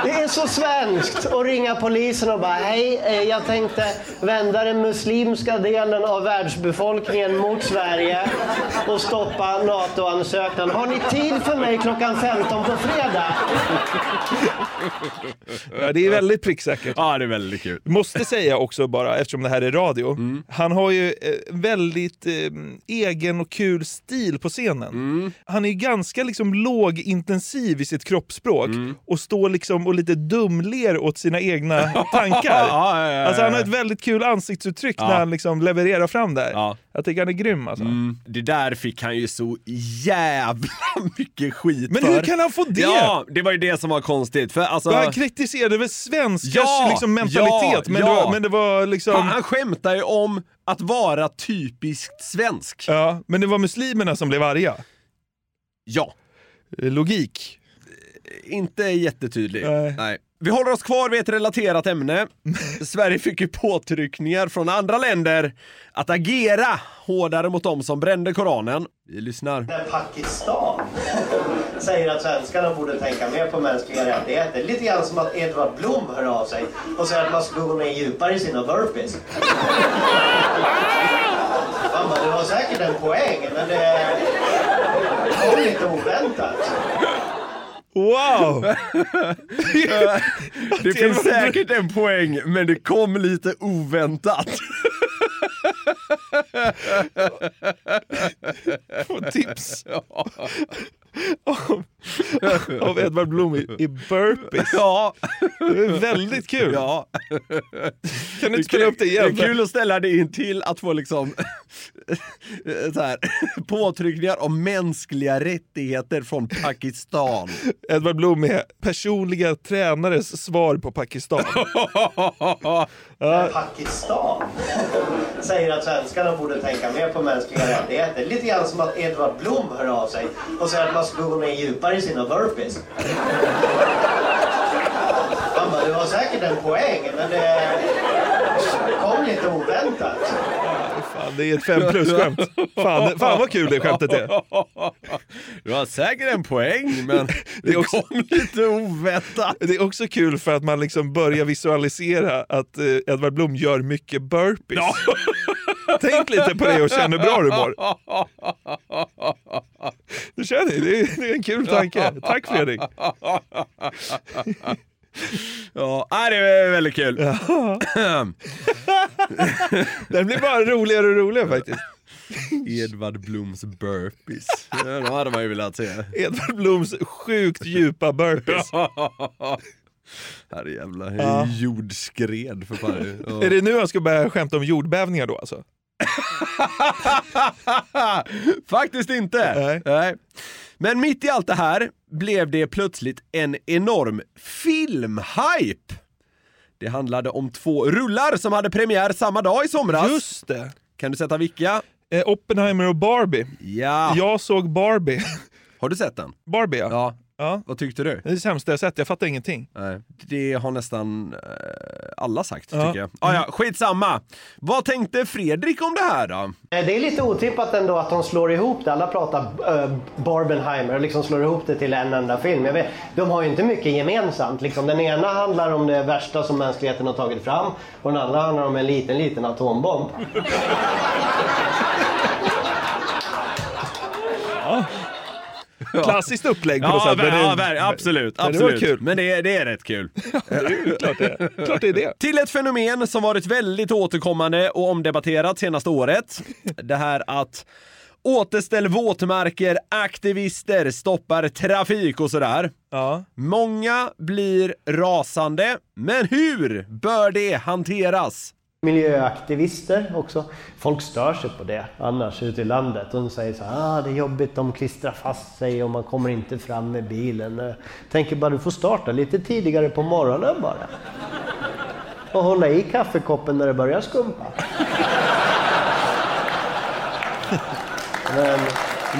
Speaker 8: Det är så svenskt att ringa polisen och bara hej, eh, jag tänkte vända den muslimska delen av världsbefolkningen mot Sverige och stoppa NATO-ansökan. Har ni tid för mig klockan 15 på fredag?
Speaker 2: Ja, det är väldigt pricksäkert.
Speaker 1: Ja, det är väldigt kul.
Speaker 2: Måste säga också bara, eftersom det här är radio,
Speaker 1: Mm.
Speaker 2: han har ju eh, väldigt eh, egen och kul stil på scenen.
Speaker 1: Mm.
Speaker 2: Han är ju ganska liksom lågintensiv i sitt kroppsspråk
Speaker 1: Mm.
Speaker 2: och står liksom och lite dumler åt sina egna (laughs) tankar.
Speaker 1: Ja, ja, ja.
Speaker 2: Alltså han har ett väldigt kul ansiktsuttryck när han liksom levererar fram där. Jag tycker han är grym alltså.
Speaker 1: Mm. Det där fick han ju så jävla (laughs) mycket skit
Speaker 2: Men
Speaker 1: för.
Speaker 2: hur kan han få det?
Speaker 1: Ja, det var ju det som var konstigt. För alltså...
Speaker 2: Han kritiserade väl svenskars
Speaker 1: Ja,
Speaker 2: liksom mentalitet,
Speaker 1: ja,
Speaker 2: men,
Speaker 1: ja.
Speaker 2: Det var, men det var liksom...
Speaker 1: Han, han skämtar ju om att vara typiskt svensk.
Speaker 2: Ja, men det var muslimerna som blev arga.
Speaker 1: Ja.
Speaker 2: Logik.
Speaker 1: Inte jättetydlig.
Speaker 2: Nej.
Speaker 1: Nej. Vi håller oss kvar vid ett relaterat ämne. (laughs) Sverige fick ju påtryckningar från andra länder att agera hårdare mot dem som brände Koranen. Vi lyssnar.
Speaker 8: Pakistan säger att svenskarna borde tänka mer på mänskliga rättigheter. Lite grann som att Edvard Blom hör av sig och säger att man ska gå ner djupare i sina burpees. Man bara, det var säkert en poäng, men det kom lite oväntat.
Speaker 2: Wow! (laughs)
Speaker 1: det finns säkert en poäng, men det kom lite oväntat. (laughs)
Speaker 2: Få tips. (laughs) um, (laughs) Av Edvard Blom i, i burpees.
Speaker 1: Ja.
Speaker 2: Det är väldigt kul.
Speaker 1: Ja.
Speaker 2: Kan du inte spela upp det igen?
Speaker 1: Det är kul att ställa det in till att få liksom (laughs) så här, (laughs) påtryckningar om mänskliga rättigheter från Pakistan.
Speaker 2: Edvard Blom är personliga tränares svar på Pakistan.
Speaker 8: Pakistan säger att svenskarna borde tänka mer på mänskliga rättigheter. Lite grann som att Edvard Blom hör av sig och säger att man ska gå ner djupare i sina burpees. Man bara, det var säkert en poäng, men det kom lite oväntat.
Speaker 2: Fan, det är ett fem plus-skämt. Fan, fan vad kul det skämtet är.
Speaker 1: Du har säkert en poäng, men det,
Speaker 2: också-
Speaker 1: kom lite oväntat.
Speaker 2: Det är också kul för att man liksom börjar visualisera att eh, Edvard Blom gör mycket burpees. Tänk lite på det och känn hur bra du mår. (laughs) Du känner, det är, det är en kul tanke. Tack Fredrik.
Speaker 1: Ja, nej, det är väldigt kul. (laughs)
Speaker 2: Den blir bara roligare och roligare faktiskt.
Speaker 1: Edvard Bloms burpees. Ja, de hade man ju velat se.
Speaker 2: Edvard Bloms sjukt djupa burpees.
Speaker 1: Herrejävlar,
Speaker 2: Ja.
Speaker 1: jordskred för fan. Ja.
Speaker 2: Är det nu han ska börja skämta om jordbävningar då alltså? (laughs)
Speaker 1: Faktiskt inte. Nej. Men mitt i allt det här blev det plötsligt en enorm filmhype. Det handlade om två rullar som hade premiär samma dag i somras.
Speaker 2: Just det.
Speaker 1: Kan du sätta vilka?
Speaker 2: Eh, Oppenheimer och Barbie.
Speaker 1: Ja.
Speaker 2: Jag såg Barbie.
Speaker 1: Har du sett den?
Speaker 2: Barbie ja.
Speaker 1: Ja.
Speaker 2: ja.
Speaker 1: Vad tyckte du?
Speaker 2: Det är det sämsta jag sett, jag fattar ingenting.
Speaker 1: Nej, det har nästan eh, alla sagt
Speaker 2: Ja.
Speaker 1: tycker jag. Ah, ja, skitsamma. Vad tänkte Fredrik om det här då?
Speaker 8: Eh, Det är lite otippat ändå att de slår ihop det. Alla pratar uh, Barbenheimer och liksom slår ihop det till en enda film. Jag vet, de har ju inte mycket gemensamt. Liksom, den ena handlar om det värsta som mänskligheten har tagit fram och den andra handlar om en liten, liten atombomb. (laughs)
Speaker 2: Klassiskt upplägg på
Speaker 1: Ja,
Speaker 2: något sätt.
Speaker 1: ver-
Speaker 2: men det-
Speaker 1: ja, ver- absolut.
Speaker 2: men det
Speaker 1: absolut.
Speaker 2: var kul.
Speaker 1: Men det är, det är rätt kul. (laughs)
Speaker 2: Det är ju klart det. Klart det är det.
Speaker 1: Till ett fenomen som varit väldigt återkommande och omdebatterat senaste året. Det här att återställ våtmarker, aktivister stoppar trafik och sådär.
Speaker 2: Ja.
Speaker 1: Många blir rasande, men hur bör det hanteras?
Speaker 8: Miljöaktivister också. Folk stör sig på det annars ute i landet. De säger så här, ah, det är jobbigt, de klistrar fast sig och man kommer inte fram med bilen. Tänker bara, du får starta lite tidigare på morgonen bara. Och hålla i kaffekoppen när det börjar skumpa. (laughs) Men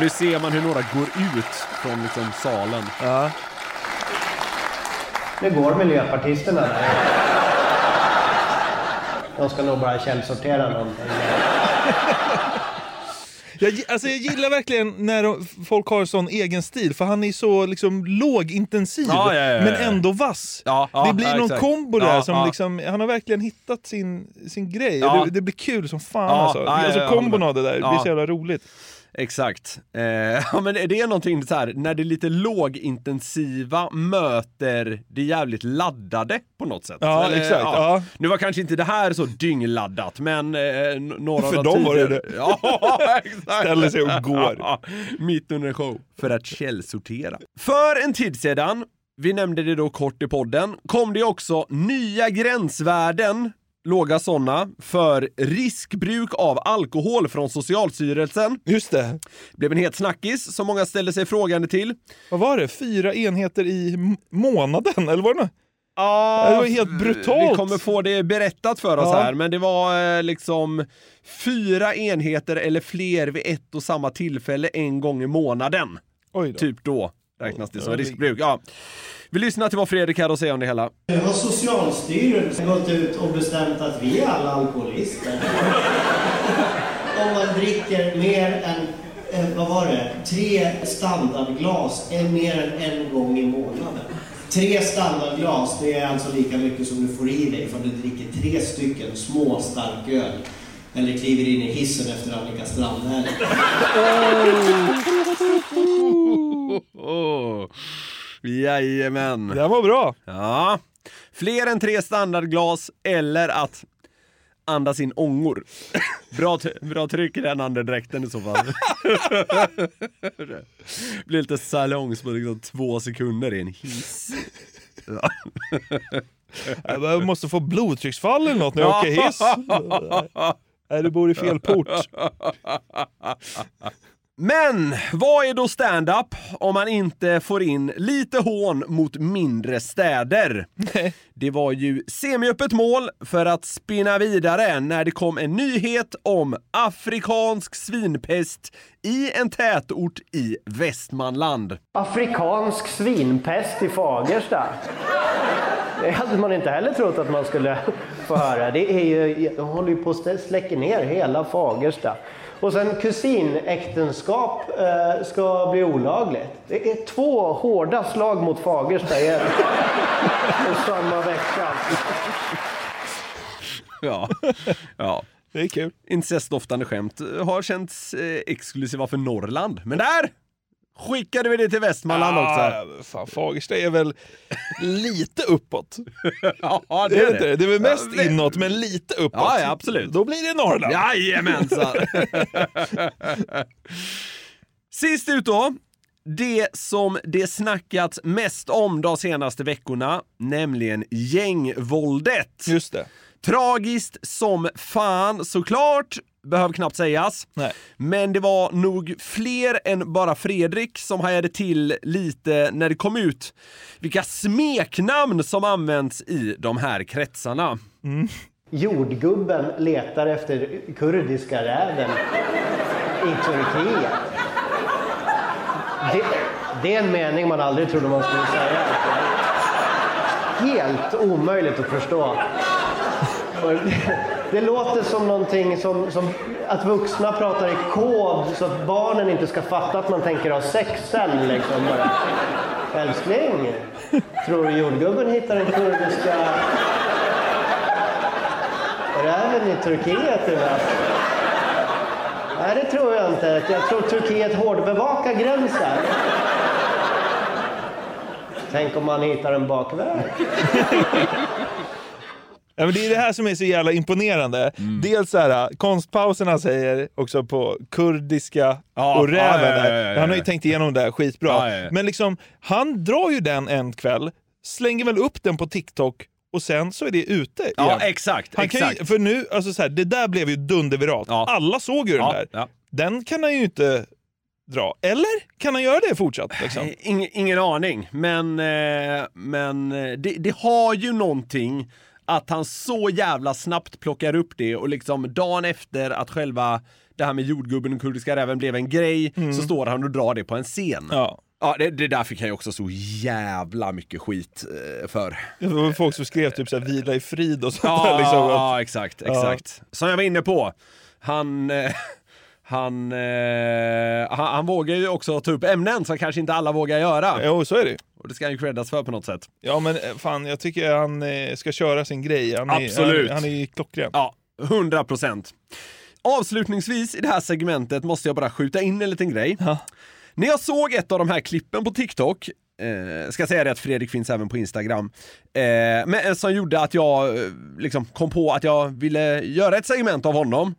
Speaker 1: Nu ser man hur några går ut från liksom salen.
Speaker 2: Ja.
Speaker 8: nu går miljöpartisterna där. De ska nog bara källsortera någonting. (laughs)
Speaker 2: Jag, alltså jag gillar verkligen när folk har sån egen stil, för han är så liksom lågintensiv,
Speaker 1: Ja, ja, ja, ja.
Speaker 2: men ändå vass.
Speaker 1: Ja, ja,
Speaker 2: det blir
Speaker 1: ja,
Speaker 2: någon
Speaker 1: exakt.
Speaker 2: kombo där
Speaker 1: Ja,
Speaker 2: som
Speaker 1: ja.
Speaker 2: liksom, han har verkligen hittat sin, sin grej.
Speaker 1: Ja.
Speaker 2: Det, det blir kul som fan
Speaker 1: Ja,
Speaker 2: alltså.
Speaker 1: ja, ja,
Speaker 2: alltså kombon av det där, det blir så jävla roligt.
Speaker 1: Exakt. Eh, (laughs) ja, men det är någonting så här, när det lite lågintensiva möter det jävligt laddade på något sätt.
Speaker 2: Ja, exakt, ja.
Speaker 1: Nu var kanske inte det här så dyngladdat, men eh, några
Speaker 2: För dem var det det. (laughs)
Speaker 1: Ja, (laughs) exakt.
Speaker 2: Ställer sig och går.
Speaker 1: Mitt under en show. För att källsortera. För en tid sedan, vi nämnde det då kort i podden, kom det också nya gränsvärden låga sådana, för riskbruk av alkohol från Socialstyrelsen.
Speaker 2: Just det.
Speaker 1: blev en het snackis som många ställde sig frågande till.
Speaker 2: Vad var det? Fyra enheter i månaden? Eller var det något?
Speaker 1: Ja,
Speaker 2: det var helt brutalt.
Speaker 1: Vi kommer få det berättat för oss
Speaker 2: Ja.
Speaker 1: här, men det var eh, liksom fyra enheter eller fler vid ett och samma tillfälle en gång i månaden.
Speaker 2: Då.
Speaker 1: Typ då räknas det som riskbruk. Ja. Vi lyssnar till vad Fredrik hade att säga om det hela.
Speaker 8: Nu har Socialstyrelsen gått ut och bestämt att vi är alla alkoholister. (laughs) Om man dricker mer än, eh, vad var det, tre standardglas är mer än en gång i månaden. Tre standardglas, det är alltså lika mycket som du får i dig för du dricker tre stycken små starköl. Eller kliver in i hissen efter Annika Strandhäll.
Speaker 1: Oh. Jajamän.
Speaker 2: Den var bra.
Speaker 1: Ja. Fler än tre standardglas eller att andas in ångor. Bra, bra tryck i den andedräkten i så fall. (laughs) Blir lite salongs på liksom två sekunder i en hiss. Ja.
Speaker 2: Jag måste få blodtrycksfall eller något när jag åker hiss. (laughs) Nej, du bor i fel port.
Speaker 1: Men vad är då stand-up om man inte får in lite hån mot mindre städer? Det var ju semiöppet mål för att spinna vidare när det kom en nyhet om afrikansk svinpest i en tätort i Västmanland.
Speaker 8: Afrikansk svinpest i Fagersta. Det hade man inte heller trott att man skulle få höra. Det är ju, de håller ju på att släcka ner hela Fagersta. Och sen kusinäktenskap eh, ska bli olagligt. Det är två hårda slag mot Fagersta i, samma vecka.
Speaker 1: Ja. ja.
Speaker 7: Det är kul.
Speaker 1: Incestdoftande skämt har känts eh, exklusiva för Norrland. Men där skickade vi det till Västmanland också.
Speaker 7: Ah, fan, Fagersta är väl lite uppåt. (laughs)
Speaker 1: ja,
Speaker 7: det är, det. det är väl mest
Speaker 1: Ja,
Speaker 7: inåt, men lite uppåt.
Speaker 1: Ja, ja, absolut.
Speaker 7: Då blir det Norrland.
Speaker 1: Jajamensan! (laughs) Sist ut då. Det som det snackats mest om de senaste veckorna, nämligen gängvåldet.
Speaker 7: Just det.
Speaker 1: Tragiskt som fan såklart, behöver knappt sägas.
Speaker 7: Nej.
Speaker 1: Men det var nog fler än bara Fredrik som hajade till lite när det kom ut vilka smeknamn som används i de här kretsarna.
Speaker 8: Jordgubben letar efter kurdiska räven i Turkiet. Det, det är en mening man aldrig trodde man skulle säga. Helt omöjligt att förstå. Det, låter som någonting som, som att vuxna pratar i kod så att barnen inte ska fatta att man tänker ha sex sen. Liksom. Bara, Älskling, tror du jordgubben hittar den kurdiska räven i Turkiet eller? Nej, det tror jag inte. Jag tror Turkiet hårdbevakar gränsen. Tänk om man hittar en bakväg.
Speaker 7: Ja, men det är det här som är så jävla imponerande.
Speaker 1: Mm.
Speaker 7: Dels så här, konstpauserna säger också på kurdiska
Speaker 1: Ja,
Speaker 7: och räven.
Speaker 1: ja, ja, ja, ja, ja.
Speaker 7: Han har ju tänkt igenom det här skitbra.
Speaker 1: Ja, ja, ja.
Speaker 7: Men liksom, han drar ju den en kväll, slänger väl upp den på TikTok och sen så är det ute
Speaker 1: Ja,
Speaker 7: igen.
Speaker 1: exakt.
Speaker 7: Han kan ju,
Speaker 1: exakt.
Speaker 7: för nu, alltså så här, det där blev ju dunderviralt. Alla såg ju den
Speaker 1: Ja,
Speaker 7: där.
Speaker 1: ja.
Speaker 7: Den kan han ju inte dra. Eller kan han göra det fortsatt? Liksom? (laughs)
Speaker 1: Ing, ingen aning, men, eh, men eh, det, det har ju någonting att han så jävla snabbt plockar upp det och liksom dagen efter att själva det här med jordgubben och kurdiska räven blev en grej så står han och drar det på en scen.
Speaker 7: Ja.
Speaker 1: Ja, det, det där fick han ju också så jävla mycket skit eh, för.
Speaker 7: Det var folk som skrev typ såhär vila i frid och sånt
Speaker 1: Ja,
Speaker 7: där. Liksom.
Speaker 1: ja exakt,
Speaker 7: Ja.
Speaker 1: exakt. Som jag var inne på, han, eh, han, eh, han, han vågar ju också ta upp ämnen som kanske inte alla vågar göra.
Speaker 7: Jo, så är det
Speaker 1: Och det ska han ju creddas för på något sätt.
Speaker 7: Ja men eh, fan, jag tycker han eh, ska köra sin grej. Han är,
Speaker 1: Absolut.
Speaker 7: Han, han är klockren.
Speaker 1: Ja, 100 procent. Avslutningsvis i det här segmentet måste jag bara skjuta in en liten grej. När jag såg ett av de här klippen på TikTok, eh, ska säga det att Fredrik finns även på Instagram, eh, men, eh, som gjorde att jag eh, liksom kom på att jag ville göra ett segment av honom,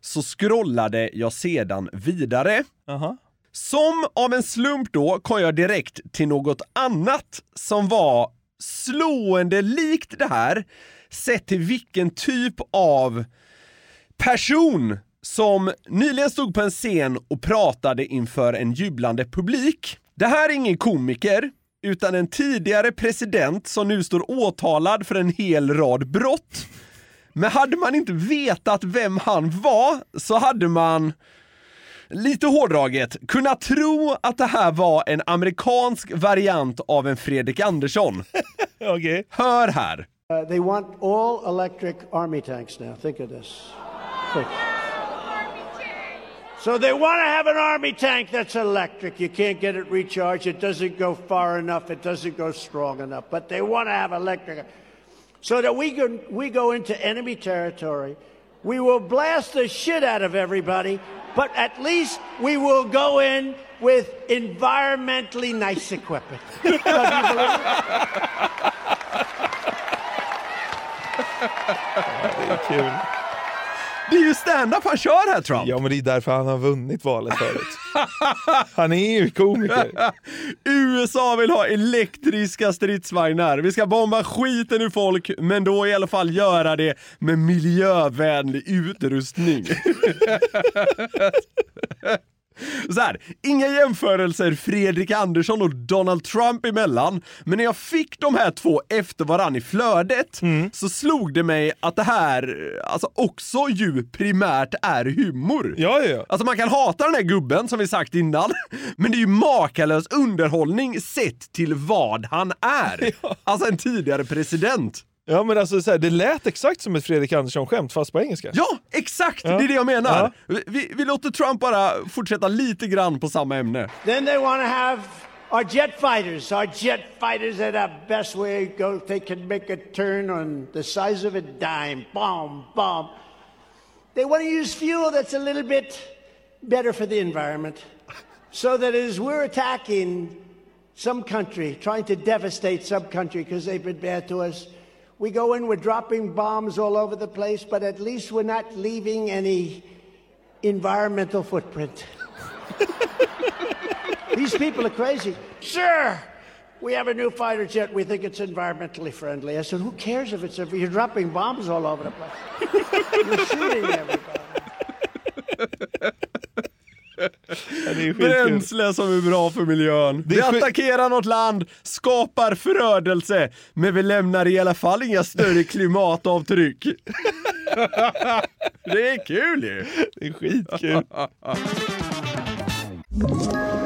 Speaker 1: så scrollade jag sedan vidare.
Speaker 7: Aha.
Speaker 1: Som av en slump då kom jag direkt till något annat som var slående likt det här, sett till vilken typ av person som nyligen stod på en scen och pratade inför en jublande publik. Det här är ingen komiker, utan en tidigare president som nu står åtalad för en hel rad brott. Men hade man inte vetat vem han var så hade man lite hårdraget, kunnat tro att det här var en amerikansk variant av en Fredrik Andersson. (laughs)
Speaker 7: Okej.
Speaker 1: Hör här.
Speaker 9: Uh, they want all electric army tanks now. Think of this. Think. So they want to have an army tank that's electric. You can't get it recharged. It doesn't go far enough. It doesn't go strong enough. But they want to have electric. So that we go, we go into enemy territory. We will blast the shit out of everybody. But at least we will go in with environmentally nice equipment. (laughs) Do you?
Speaker 7: Det är
Speaker 1: ju stand-up han kör här Trump!
Speaker 7: Ja men det är därför han har vunnit valet förut. (laughs) Han är ju komiker. (laughs)
Speaker 1: USA vill ha elektriska stridsvagnar. Vi ska bomba skiten ur folk, men då i alla fall göra det med miljövänlig utrustning. (laughs) Så här, inga jämförelser Fredrik Andersson och Donald Trump emellan, men när jag fick de här två efter varann i flödet så slog det mig att det här alltså också ju primärt är humor.
Speaker 7: Ja, ja, ja.
Speaker 1: Alltså man kan hata den här gubben som vi sagt innan, (laughs) men det är ju makalös underhållning sett till vad han är. (laughs) Alltså en tidigare president.
Speaker 2: Ja men alltså så här, det lät exakt som ett Fredrik Andersson-skämt fast på engelska.
Speaker 1: Ja, exakt!
Speaker 2: Ja.
Speaker 1: Det är det jag menar.
Speaker 2: Ja.
Speaker 1: Vi, vi låter Trump bara fortsätta lite grann på samma ämne.
Speaker 9: Then they want to have our jet fighters. Our jet fighters are the best way to go. They can make a turn on the size of a dime. Bomb, bomb. They want to use fuel that's a little bit better for the environment. So that as we're attacking some country, trying to devastate some country because they've been bad to us, we go in, we're dropping bombs all over the place, but at least we're not leaving any environmental footprint. (laughs) These people are crazy. Sure, we have a new fighter jet. We think it's environmentally friendly. I said, who cares if it's if you're dropping bombs all over the place? you're shooting everybody. (laughs)
Speaker 1: Bränsle som är bra för miljön. Vi attackerar något land, skapar förödelse, men vi lämnar i alla fall inga större klimatavtryck. (laughs) det är kul ju!
Speaker 2: Det är skitkul. (laughs)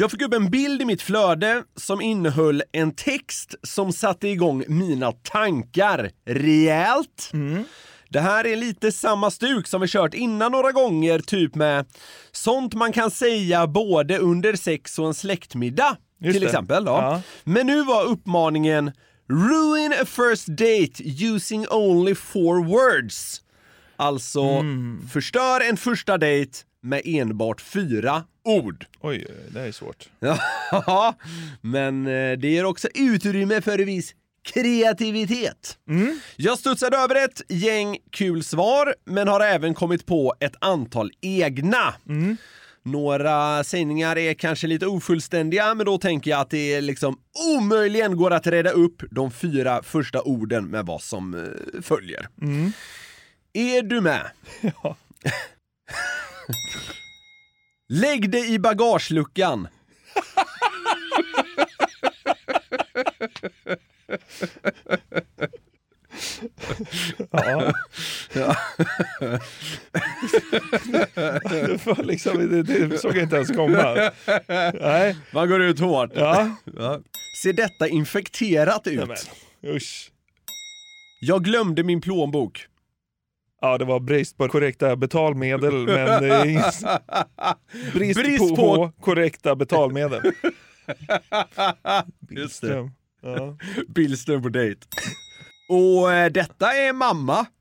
Speaker 1: Jag fick upp en bild i mitt flöde som innehöll en text som satte igång mina tankar rejält. Det här är lite samma stuk som vi kört innan några gånger, typ med sånt man kan säga både under sex och en släktmiddag.
Speaker 2: Just
Speaker 1: till
Speaker 2: det.
Speaker 1: exempel. Då.
Speaker 2: Ja.
Speaker 1: Men nu var uppmaningen Ruin a first date using only four words. Alltså,
Speaker 2: Mm.
Speaker 1: förstör en första dejt med enbart fyra ord.
Speaker 2: Oj, det är svårt.
Speaker 1: Ja, (laughs) men eh, det ger också utrymme för viss kreativitet. Jag studsade över ett gäng kul svar, men har även kommit på ett antal egna. Några sägningar är kanske lite ofullständiga, men då tänker jag att det liksom omöjligen går att reda upp de fyra första orden med vad som eh, följer. Är du med? (laughs)
Speaker 2: Ja.
Speaker 1: Lägg dig i bagageluckan.
Speaker 2: Ja.
Speaker 1: Ja.
Speaker 2: det, var liksom, det, det såg jag inte ens komma. Nej.
Speaker 1: Man går ut hårt.
Speaker 2: Ja.
Speaker 1: Ja. Ser detta infekterat ut?
Speaker 2: Nej, men, usch.
Speaker 1: Jag glömde min plånbok.
Speaker 2: Ja, det var brist på korrekta betalmedel, men är ing- brist,
Speaker 1: Brist
Speaker 2: på,
Speaker 1: på-
Speaker 2: korrekta betalmedel. (laughs) Billström. Ja.
Speaker 1: Billström på dejt. Och eh, detta är mamma. (laughs)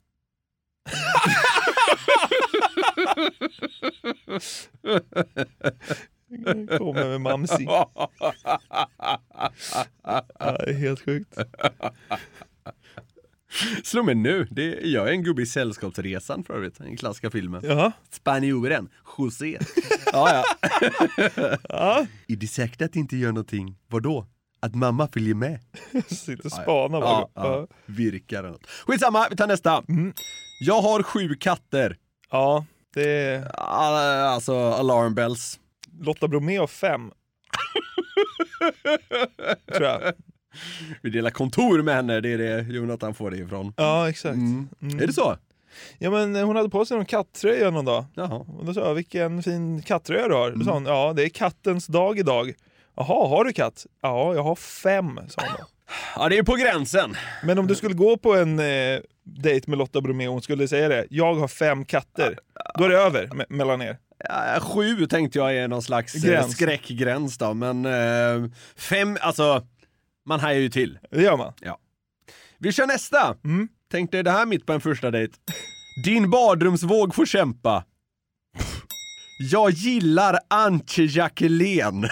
Speaker 2: Kommer med Mamsi. (laughs) Ja, helt sjukt.
Speaker 1: Slå mig nu, det är en gubbe i Sällskapsresan för övrigt, den klassiska filmen.
Speaker 2: Jaha.
Speaker 1: Spanjoren, José. (laughs) ja, ja. (laughs)
Speaker 2: ja.
Speaker 1: Är det säkert att det inte gör någonting? Vadå? Att mamma följer med? (laughs)
Speaker 2: Sitter och spanar bara.
Speaker 1: Ja, ja. Virkar eller något. Skitsamma, vi tar nästa. Jag har sju katter.
Speaker 2: Ja, det är...
Speaker 1: Alltså alarm bells.
Speaker 2: Lotta Bromé har fem. Tror jag. (laughs)
Speaker 1: Vi delar kontor med henne, det är det Jonathan får det ifrån.
Speaker 2: Ja, exakt.
Speaker 1: Mm.
Speaker 2: Mm.
Speaker 1: Är det så?
Speaker 2: Ja men hon hade på sig någon kattröja någon dag.
Speaker 1: Jaha.
Speaker 2: Och då sa jag, vilken fin kattröja du har. Då sa hon, ja det är kattens dag idag. Jaha, har du katt? Ja, jag har fem, sa hon då.
Speaker 1: Ja, det är på gränsen.
Speaker 2: Men om du skulle gå på en eh, dejt med Lotta Bromé och hon skulle säga det, jag har fem katter. Då är det över me- mellan er.
Speaker 1: Ja, sju tänkte jag är någon slags eh,
Speaker 2: Gräns.
Speaker 1: skräckgräns då, men eh, fem, alltså, man hajar ju till.
Speaker 2: Det gör man.
Speaker 1: Ja. Vi kör nästa. Tänk dig det här mitt på en första dejt. Din badrumsvåg får kämpa. Jag gillar Antje Jackelén. (laughs)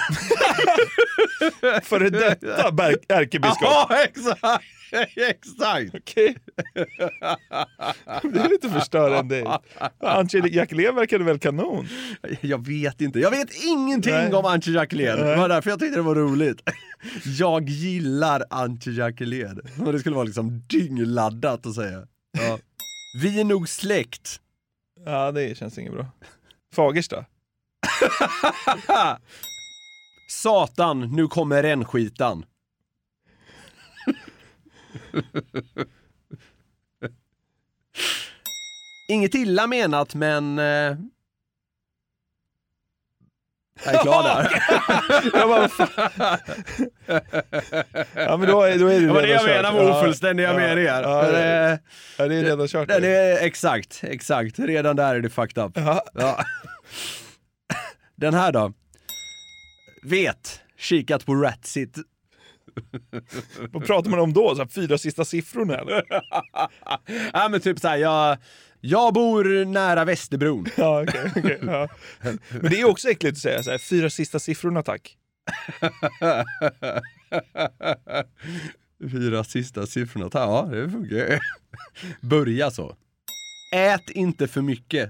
Speaker 2: Före detta (laughs) ärkebiskop.
Speaker 1: Ja, exakt! (laughs) exakt!
Speaker 2: Okej. (laughs) Det är lite förstörande. Antje Jackelén verkade väl kanon?
Speaker 1: Jag vet inte. Jag vet ingenting
Speaker 2: Nej.
Speaker 1: om Antje Jackelén. Det var därför jag tyckte det var roligt. (laughs) Jag gillar Antje Jackelén. Det skulle vara liksom dyngladdat att säga. Ja. Vi är nog släkt.
Speaker 2: Ja, det känns inget bra. Fagersta.
Speaker 1: Satan, nu kommer rännskitan. (laughs) Inget illa menat men... Eh... Jag är klar där. (laughs)
Speaker 2: Jag bara. Ja, men då är- då är det
Speaker 1: det var det jag
Speaker 2: redan
Speaker 1: menar
Speaker 2: kört.
Speaker 1: med
Speaker 2: Ja,
Speaker 1: ofullständiga
Speaker 2: ja,
Speaker 1: meningar.
Speaker 2: ja,
Speaker 1: Men,
Speaker 2: det-
Speaker 1: eh,
Speaker 2: ja, det är redan kört.
Speaker 1: Den är, exakt, exakt. Redan där är det fucked up. Ja. Den här då? Vet, kikat på Ratsit.
Speaker 2: Vad pratar man om då? Så här, fyra sista siffrorna eller? (laughs)
Speaker 1: ja men typ såhär, jag, jag bor nära Västerbron. (laughs)
Speaker 2: Ja, okej, okej, ja. Men det är också äckligt att säga så här, fyra sista siffrorna tack. (laughs)
Speaker 1: Fyra sista siffrorna, ja det funkar Börja så. Ät inte för mycket.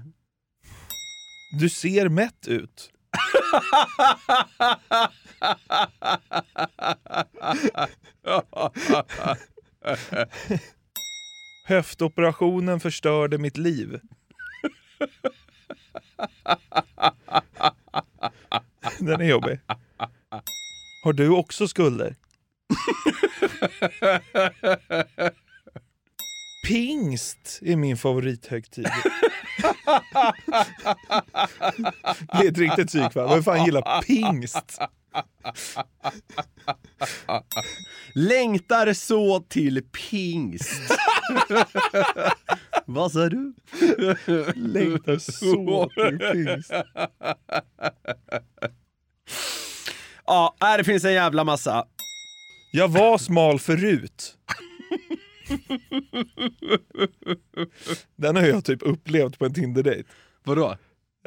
Speaker 2: Du ser mätt ut. (laughs) Höftoperationen förstörde mitt liv. Den är jobbig. Har du också skulder? Pingst är min favorithögtid. Det är ett riktigt psykfall. Vem fan gillar pingst?
Speaker 1: Längtar så till pingst. (laughs) Vad sa du?
Speaker 2: Längtar så till pingst.
Speaker 1: Ja, här det finns en jävla massa.
Speaker 2: Jag var smal förut. (laughs) Den har jag typ upplevt på en Tinder-date.
Speaker 1: Vadå?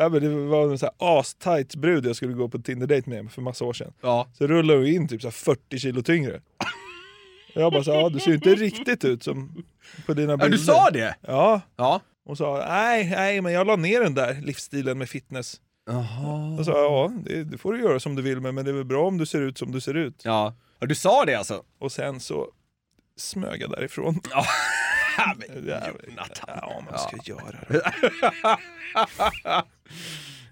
Speaker 2: Ja, men det var en här astight brud jag skulle gå på Tinder-date med för massa år sedan.
Speaker 1: Ja.
Speaker 2: Så rullade hon in typ så här 40 kilo tyngre. Jag bara så ja, du ser ju inte riktigt ut som på dina
Speaker 1: Ja,
Speaker 2: bilder.
Speaker 1: du sa det?
Speaker 2: Ja.
Speaker 1: ja.
Speaker 2: Och sa, nej, nej, men jag la ner den där livsstilen med fitness.
Speaker 1: Jaha.
Speaker 2: Och sa, ja, det, det får du göra som du vill med, men det är väl bra om du ser ut som du ser ut.
Speaker 1: Ja. ja du sa det alltså?
Speaker 2: Och sen så smög jag därifrån.
Speaker 1: Ja. (laughs)
Speaker 2: Jonathan. Ja, man ska göra det. (laughs)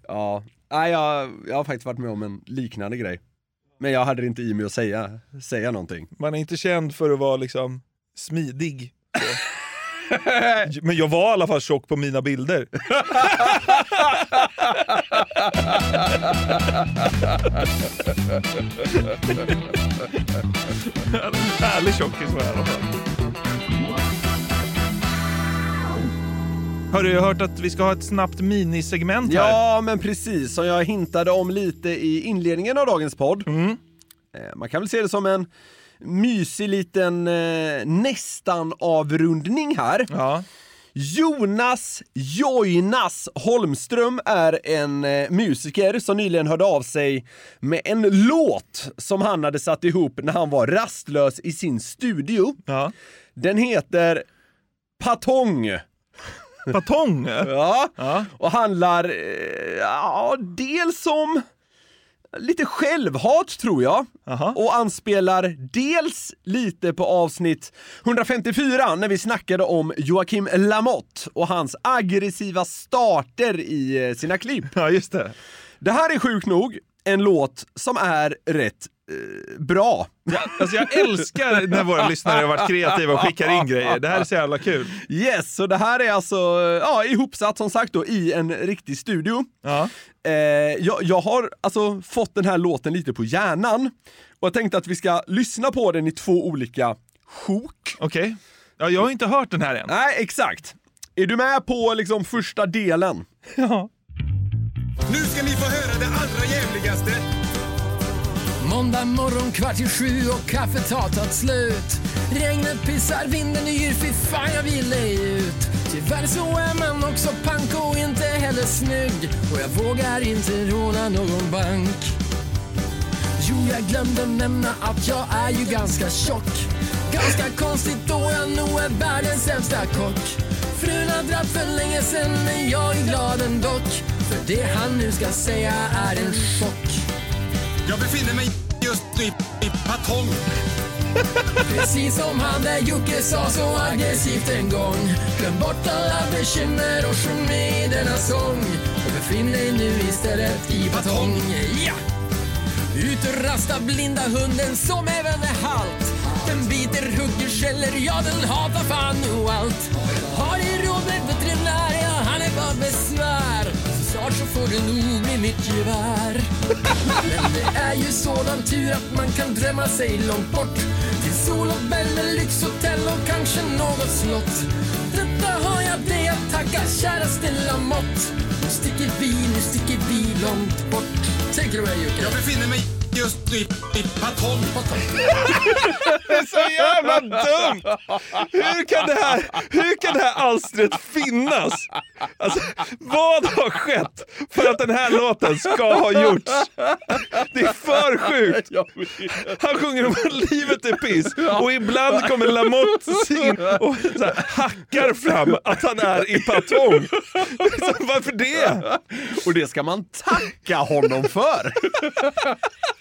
Speaker 1: ja, Nej, jag, jag har faktiskt varit med om en liknande grej. Men jag hade det inte i mig att säga, säga någonting.
Speaker 2: Man är inte känd för att vara liksom smidig. (laughs) Men jag var i alla fall tjock på mina bilder. Härlig tjockis var jag i alla fall. Har du hört att vi ska ha ett snabbt minisegment här?
Speaker 1: Ja, men precis som jag hintade om lite i inledningen av dagens podd.
Speaker 2: Mm.
Speaker 1: Eh, Man kan väl se det som en mysig liten eh, nästan avrundning här.
Speaker 2: Ja.
Speaker 1: Jonas Joinas Holmström är en eh, musiker som nyligen hörde av sig med en låt som han hade satt ihop när han var rastlös i sin studio.
Speaker 2: Ja.
Speaker 1: Den heter Patong.
Speaker 2: Patong?
Speaker 1: ja.
Speaker 2: Ja.
Speaker 1: Och handlar, eh, ja, dels om lite självhat tror jag. Och anspelar dels lite på avsnitt 154 när vi snackade om Joakim Lamotte och hans aggressiva starter i eh, sina klipp.
Speaker 2: Ja, just det.
Speaker 1: Det här är sjukt nog en låt som är rätt eh, bra.
Speaker 2: Ja, alltså jag älskar när våra lyssnare har varit kreativa och skickar in grejer. Det här är så jävla kul.
Speaker 1: Yes, så det här är alltså ja, ihopsatt som sagt då i en riktig studio.
Speaker 2: Ja.
Speaker 1: Eh, jag, jag har alltså fått den här låten lite på hjärnan och jag tänkte att vi ska lyssna på den i två olika sjok.
Speaker 2: Okej. Ja, jag har inte hört den här än.
Speaker 1: Nej, exakt. Är du med på liksom första delen?
Speaker 2: Ja.
Speaker 10: Nu ska ni få höra det allra jävligaste.
Speaker 11: Måndag morgon kvart i sju och kaffet har tagit slut. Regnet pissar, vinden yr, fy fan jag vill ej ut. Tyvärr så är man också pank och inte heller snygg. Och jag vågar inte råna någon bank. Jo, jag glömde nämna att jag är ju ganska tjock. Ganska konstigt då jag nog är världens sämsta kock. Frun har dratt för länge sen men jag är glad ändå. För det han nu ska säga är en chock.
Speaker 10: Jag befinner mig just nu i batong. (laughs)
Speaker 11: Precis som han där Jocke sa så aggressivt en gång. Glöm bort alla bekymmer och sjung med i denna sång. Och befinn dig nu istället i batong Ja! Ut och rasta blinda hunden som även är halt. Den biter, hugger, skäller, ja den hatar fan och allt. Har ni råd med veterinär, ja han är bara besvär snart så får du nog bli mitt gevär. Men det är ju sådan tur att man kan drömma sig långt bort. Till sol och värme, lyxhotell och kanske något slott. Detta har jag dig att tacka stilla mått. Nu sticker vi, nu sticker vi långt bort. Take it away Jocke
Speaker 10: Jag befinner mig i Patong.
Speaker 2: Det är så jävla dumt! Hur kan det här, hur kan det här alstret finnas? Alltså, vad har skett för att den här låten ska ha gjorts? Det är för sjukt! Han sjunger om att livet är piss och ibland kommer Lamotte in och så här, hackar fram att han är i patong. Liksom, Varför det?
Speaker 1: Och det ska man tacka honom för!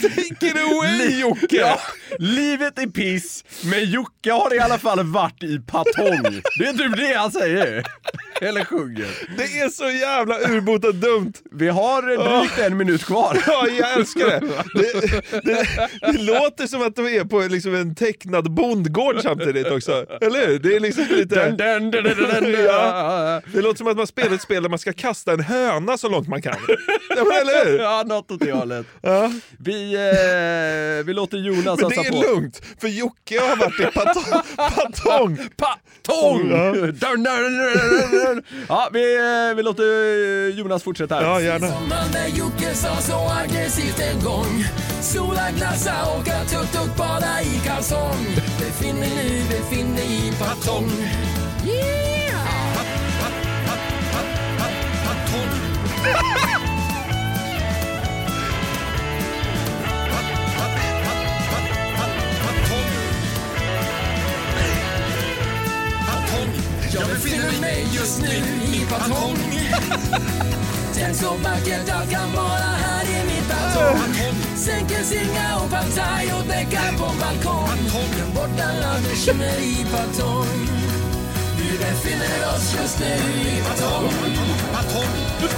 Speaker 2: Take it away Jocke!
Speaker 1: Ja, livet är piss, men Jocke har i alla fall varit i patong. Det är typ det han säger. Eller sjunger.
Speaker 2: Det är så jävla urbota dumt.
Speaker 1: Vi har drygt en minut kvar.
Speaker 2: Ja, jag älskar det. Det, det. det låter som att de är på liksom en tecknad bondgård samtidigt också. Eller hur? Det är liksom lite...
Speaker 1: Dun, dun, dun.
Speaker 2: Ja. Det låter som att man spelar ett spel där man ska kasta en höna så långt man kan. Ja, eller hur?
Speaker 1: Ja, något åt det hållet.
Speaker 2: Ja.
Speaker 1: Vi, eh, vi låter Jonas
Speaker 2: Men det är
Speaker 1: på.
Speaker 2: lugnt, för Jocke har varit i patong. patong.
Speaker 1: Patong!
Speaker 2: Ja.
Speaker 1: Dun, dun, dun, dun, dun. Ja, vi, eh, vi låter eh, Jonas fortsätta här.
Speaker 2: Ja, gärna.
Speaker 11: Jocke sa så aggressivt en gång Sola, glassa, åka tuk-tuk, bada i kalsong Befinn dig nu, befinn dig i patong Yeah! Jag (laughs) befinner mig just nu i patong Tänk (laughs) så vackert allt kan vara här i mitt batong. Sänker singa och partaj och däckar på balkong. Glöm bort alla bekymmer i patong Vi befinner oss just nu i patong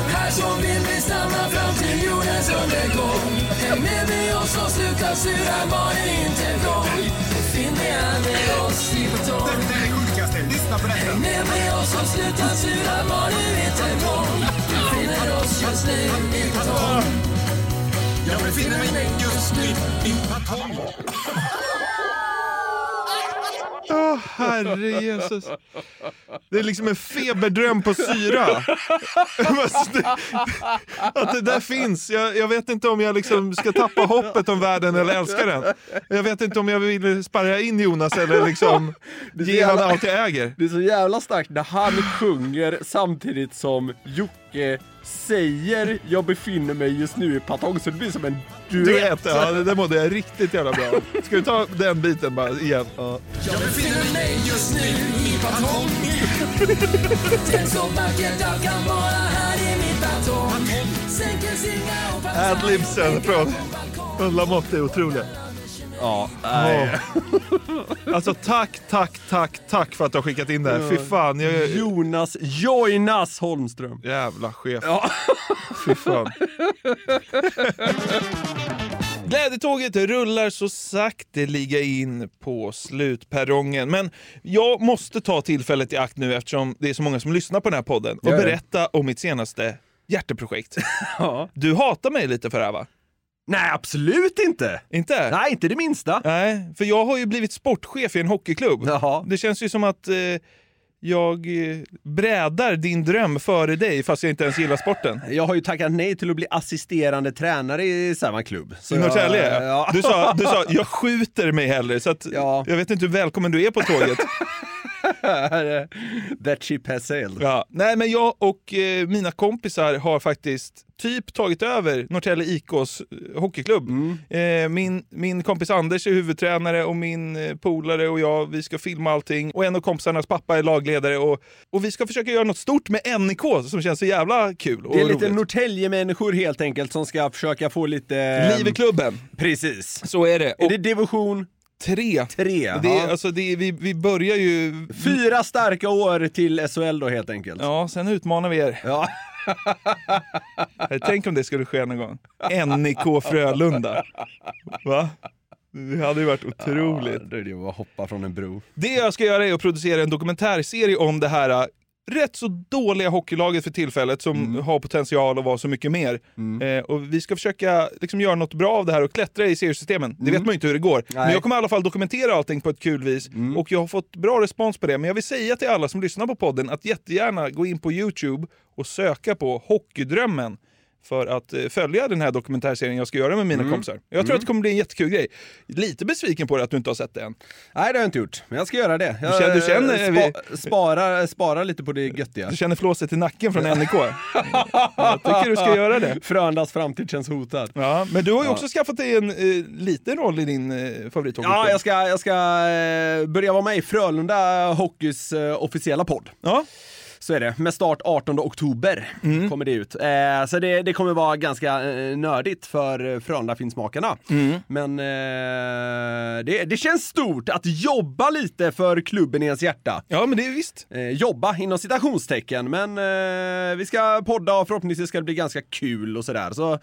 Speaker 11: Här så vill vi stanna fram till jordens undergång. Häng med med oss och sluta sura, var det inte vrång Befinn dig här med oss i patong
Speaker 10: Lyssna på
Speaker 11: Häng med med oss och sluta sura, var du inte vrång Befinner oss just nu i patong
Speaker 10: Jag befinner mig just nu i Patong.
Speaker 2: Åh, herre Jesus. Det är liksom en feberdröm på syra. Att det där finns. Jag, jag vet inte om jag liksom ska tappa hoppet om världen eller älska den. Jag vet inte om jag vill sparra in Jonas eller liksom (laughs) ge honom allt jag äger.
Speaker 1: Det är så jävla starkt när han sjunger samtidigt som Jocke säger jag befinner mig just nu i patong så det blir som en
Speaker 2: Du
Speaker 1: duett.
Speaker 2: ja, det där mådde jag riktigt jävla bra. Ska vi ta den biten bara igen? Ja.
Speaker 11: Jag befinner mig just nu i patong (laughs) Tänk så vackert allt kan vara här i mitt batong Sänker singa och
Speaker 2: Adlibsen från, från Lamotte är otroliga.
Speaker 1: Ja,
Speaker 2: nej. Alltså tack, tack, tack, tack för att du har skickat in det här. Fy fan. Jag,
Speaker 1: Jonas Joinas Holmström.
Speaker 2: Jävla chef.
Speaker 1: Ja.
Speaker 2: Fy fan. Glädjetåget rullar så sakteliga in på slutperrongen. Men jag måste ta tillfället i akt nu eftersom det är så många som lyssnar på den här podden och berätta om mitt senaste hjärteprojekt.
Speaker 1: Ja.
Speaker 2: Du hatar mig lite för det här va?
Speaker 1: Nej, absolut inte!
Speaker 2: Inte?
Speaker 1: Nej, inte det minsta.
Speaker 2: Nej, för jag har ju blivit sportchef i en hockeyklubb.
Speaker 1: Jaha.
Speaker 2: Det känns ju som att eh, jag eh, brädar din dröm före dig fast jag inte ens gillar sporten.
Speaker 1: Jag har ju tackat nej till att bli assisterande tränare i samma klubb.
Speaker 2: I Norrtälje?
Speaker 1: ja.
Speaker 2: Du, sa, du sa (laughs) jag skjuter mig hellre, så att jag vet inte hur välkommen du är på tåget. (laughs)
Speaker 1: That ship has sailed.
Speaker 2: Ja. Nej, men jag och eh, mina kompisar har faktiskt typ tagit över Norrtälje IKs eh, hockeyklubb. Eh, min, min kompis Anders är huvudtränare och min eh, polare och jag, vi ska filma allting. Och en av kompisarnas pappa är lagledare och, och vi ska försöka göra något stort med NIK som känns så jävla kul och
Speaker 1: Det är lite. Norrtälje-människor helt enkelt som ska försöka få lite...
Speaker 2: Liv i klubben.
Speaker 1: Precis.
Speaker 2: Så är det.
Speaker 1: Är det division?
Speaker 2: Tre.
Speaker 1: Tre,
Speaker 2: det är, alltså, det är, vi, vi börjar ju...
Speaker 1: Fyra starka år till SHL då helt enkelt.
Speaker 2: Ja, sen utmanar vi er.
Speaker 1: Ja.
Speaker 2: Tänk om det skulle ske någon gång. NIK Frölunda. Va? Det hade ju varit otroligt.
Speaker 1: Ja, det är ju att hoppa från en bro.
Speaker 2: Det jag ska göra är att producera en dokumentärserie om det här rätt så dåliga hockeylaget för tillfället som
Speaker 1: Mm.
Speaker 2: har potential att vara så mycket mer. Eh, och vi ska försöka liksom, göra något bra av det här och klättra i seriesystemen. Det vet man ju inte hur det går. Men
Speaker 1: Mm. Nej.
Speaker 2: jag kommer i alla fall dokumentera allting på ett kul vis
Speaker 1: Mm.
Speaker 2: och jag har fått bra respons på det. Men jag vill säga till alla som lyssnar på podden att jättegärna gå in på Youtube och söka på Hockeydrömmen för att eh, följa den här dokumentärserien jag ska göra med mina
Speaker 1: Mm.
Speaker 2: kompisar. Jag tror
Speaker 1: Mm.
Speaker 2: att det kommer bli en jättekul grej. Lite besviken på det att du inte har sett det än.
Speaker 1: Nej det har jag inte gjort, men jag ska göra det. Jag,
Speaker 2: Du känner- du känner-
Speaker 1: spa, spara, spara lite på det göttiga.
Speaker 2: Du känner flåset i nacken från (laughs) NIK? jag tycker du ska göra det.
Speaker 1: Frölundas framtid känns hotad.
Speaker 2: Ja, men du har ju
Speaker 1: Ja.
Speaker 2: också skaffat dig en eh, liten roll i din eh, favorithockeyspel.
Speaker 1: Ja, jag ska, jag ska eh, börja vara med i Frölunda Hockeys eh, officiella podd.
Speaker 2: Ja.
Speaker 1: Så är det. Med start 18 oktober
Speaker 2: Mm.
Speaker 1: kommer det ut. Eh, så det, det kommer vara ganska eh, nördigt för eh, Frölunda-finsmakarna.
Speaker 2: Mm.
Speaker 1: Men eh, det, det känns stort att jobba lite för klubben i ens hjärta.
Speaker 2: Ja, men det är visst.
Speaker 1: Eh, jobba inom citationstecken, men eh, vi ska podda och förhoppningsvis ska det bli ganska kul och sådär. Så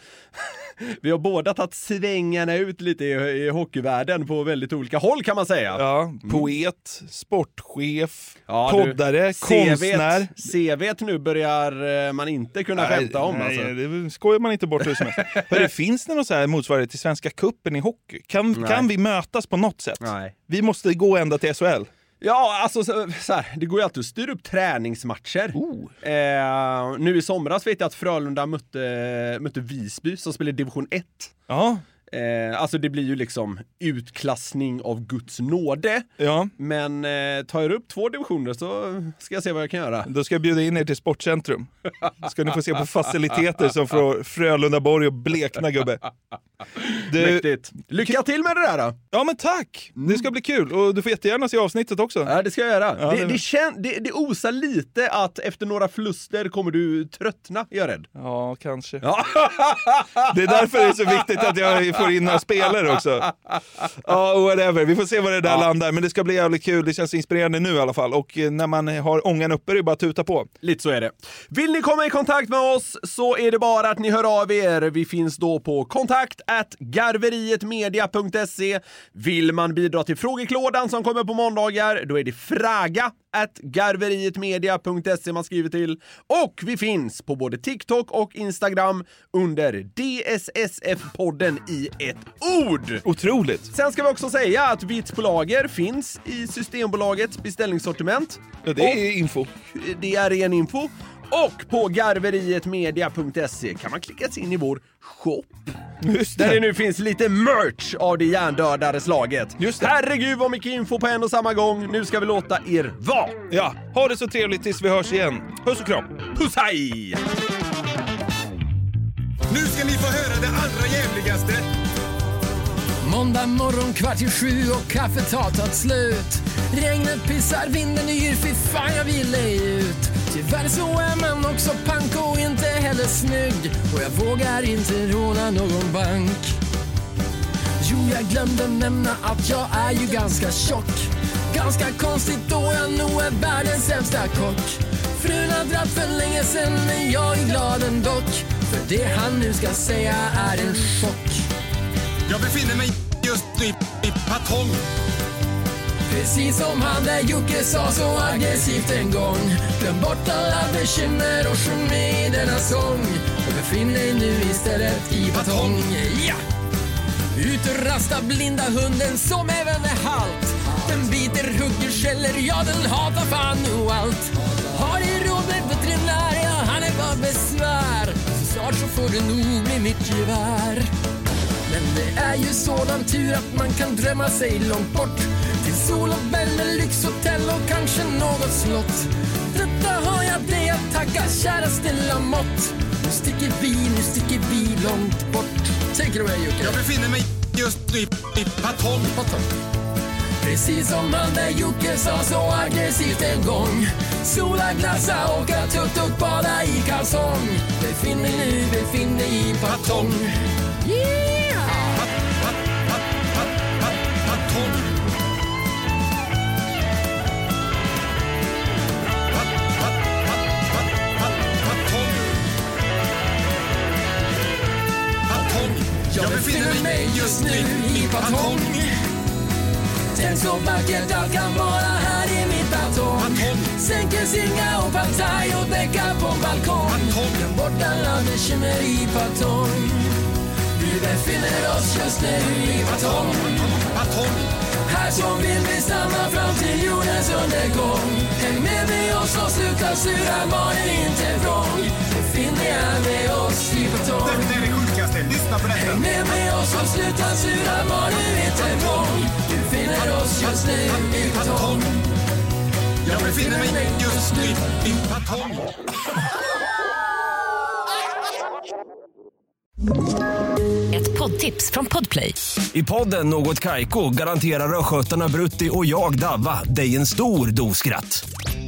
Speaker 1: (laughs) vi har båda tagit svängarna ut lite i, i hockeyvärlden på väldigt olika håll kan man säga.
Speaker 2: Ja, poet, sportchef,
Speaker 1: Ja, du,
Speaker 2: poddare,
Speaker 1: CVt
Speaker 2: konstnär.
Speaker 1: CVt nu börjar eh, man inte kunna skämta om
Speaker 2: nej,
Speaker 1: alltså.
Speaker 2: det skojar man inte bort hur som helst. (laughs) Hörru, finns det någon så här motsvarighet till Svenska cupen i hockey? Kan,
Speaker 1: Nej.
Speaker 2: kan vi mötas på något sätt?
Speaker 1: Nej.
Speaker 2: Vi måste gå ända till SHL.
Speaker 1: Ja, alltså så, så här, det går ju alltid att styra upp träningsmatcher.
Speaker 2: Oh.
Speaker 1: Eh, nu i somras vet jag att Frölunda mötte, mötte Visby som spelar division 1.
Speaker 2: Ja.
Speaker 1: Eh, alltså det blir ju liksom utklassning av Guds nåde.
Speaker 2: Ja.
Speaker 1: Men eh, tar jag upp två divisioner så ska jag se vad jag kan göra.
Speaker 2: Då ska jag bjuda in er till Sportcentrum. Ska ni få se på (laughs) faciliteter som får Frölundaborg och blekna gubbe. Du-
Speaker 1: Mäktigt. Lycka till med det där då!
Speaker 2: Ja men tack! Det ska bli kul och du får jättegärna se avsnittet också.
Speaker 1: Ja, det ska jag göra.
Speaker 2: Ja,
Speaker 1: det,
Speaker 2: det-
Speaker 1: kän, det, det osar lite att efter några förluster kommer du tröttna, är jag rädd.
Speaker 2: Ja, kanske.
Speaker 1: Ja.
Speaker 2: Det är därför det är så viktigt att jag får in några spelare också. Ja, whatever. Vi får se var det där landar. Men det ska bli jävligt kul. Det känns inspirerande nu i alla fall. Och eh, när man har ångan uppe är det bara att tuta på.
Speaker 1: Lite så är det. Vill ni komma i kontakt med oss så är det bara att ni hör av er. Vi finns då på kontakt garverietmedia.se. Vill man bidra till frågeklådan som kommer på måndagar, då är det fraga at garverietmedia.se man skriver till. Och vi finns på både TikTok och Instagram under DSSF-podden i ett ord.
Speaker 2: Otroligt!
Speaker 1: Sen ska vi också säga att Vitt på lager finns i Systembolagets beställningssortiment.
Speaker 2: Ja, det är info.
Speaker 1: Det är ren info. Och på garverietmedia.se kan man klicka sig in i vår shop.
Speaker 2: Just
Speaker 1: Där det nu finns lite merch av det hjärndödare slaget.
Speaker 2: Just det.
Speaker 1: Herregud vad mycket info på en och samma gång. Nu ska vi låta er vara.
Speaker 2: Ja, ha det så trevligt tills vi hörs igen. Puss och kram!
Speaker 1: Puss hej!
Speaker 10: Nu ska ni få höra det allra jävligaste.
Speaker 11: Måndag morgon kvart i sju och kaffet har tagit slut. Regnet pissar, vinden yr, fy fan jag vill ut. Tyvärr så är man också pank och inte heller snygg. Och jag vågar inte råna någon bank. Jo, jag glömde nämna att jag är ju ganska tjock. Ganska konstigt då jag nog är världens sämsta kock. Frun har dratt för länge sen men jag är glad ändå. För det han nu ska säga är en chock.
Speaker 10: Jag befinner mig just nu i Patong.
Speaker 11: Precis som han där Jocke sa så aggressivt en gång. Glöm bort alla bekymmer och sjung med i denna sång. Och befinn dig nu istället i batong. Ja! Ut och rasta blinda hunden som även är halt. Den biter, hugger, skäller, ja den hatar fan och allt. Har i råd med veterinär, ja han är bara besvär. Så snart så får du nog bli mitt gevär men det är ju sådan tur att man kan drömma sig långt bort Tills sol och värme, lyxhotell och kanske något slott. Detta har jag dig att tacka, kära stilla mått. Nu sticker vi, nu sticker vi långt bort. Take it away Jocke.
Speaker 10: Jag befinner mig just nu i i Patong.
Speaker 11: Precis som han där Jocke sa så aggressivt en gång. Sola, glassa, åka tuk-tuk, bada i kalsong. Befinner nu, befinner i Patong. Yeah! Jag befinner mig just nu i Patong. Tänk så vackert allt kan vara här i mitt batong. Sänker singa och partaj och däckar på balkong. Glöm bort alla bekymmer i Patong. Vi befinner oss just nu i Patong. Här så vill vi stanna fram till jordens undergång. Häng med med oss och sluta sura, var det inte vrång. Befinner er med oss i Patong.
Speaker 10: Sjukaste. Lyssna på detta.
Speaker 11: Häng med med oss och sluta sura, var det inte vrång. Du finner oss just nu i Patong.
Speaker 10: Jag befinner mig just nu i Patong.
Speaker 12: Ett poddtips från Podplay.
Speaker 13: I podden Något Kaiko garanterar östgötarna Brutti och jag, Davva, dig en stor dos skratt.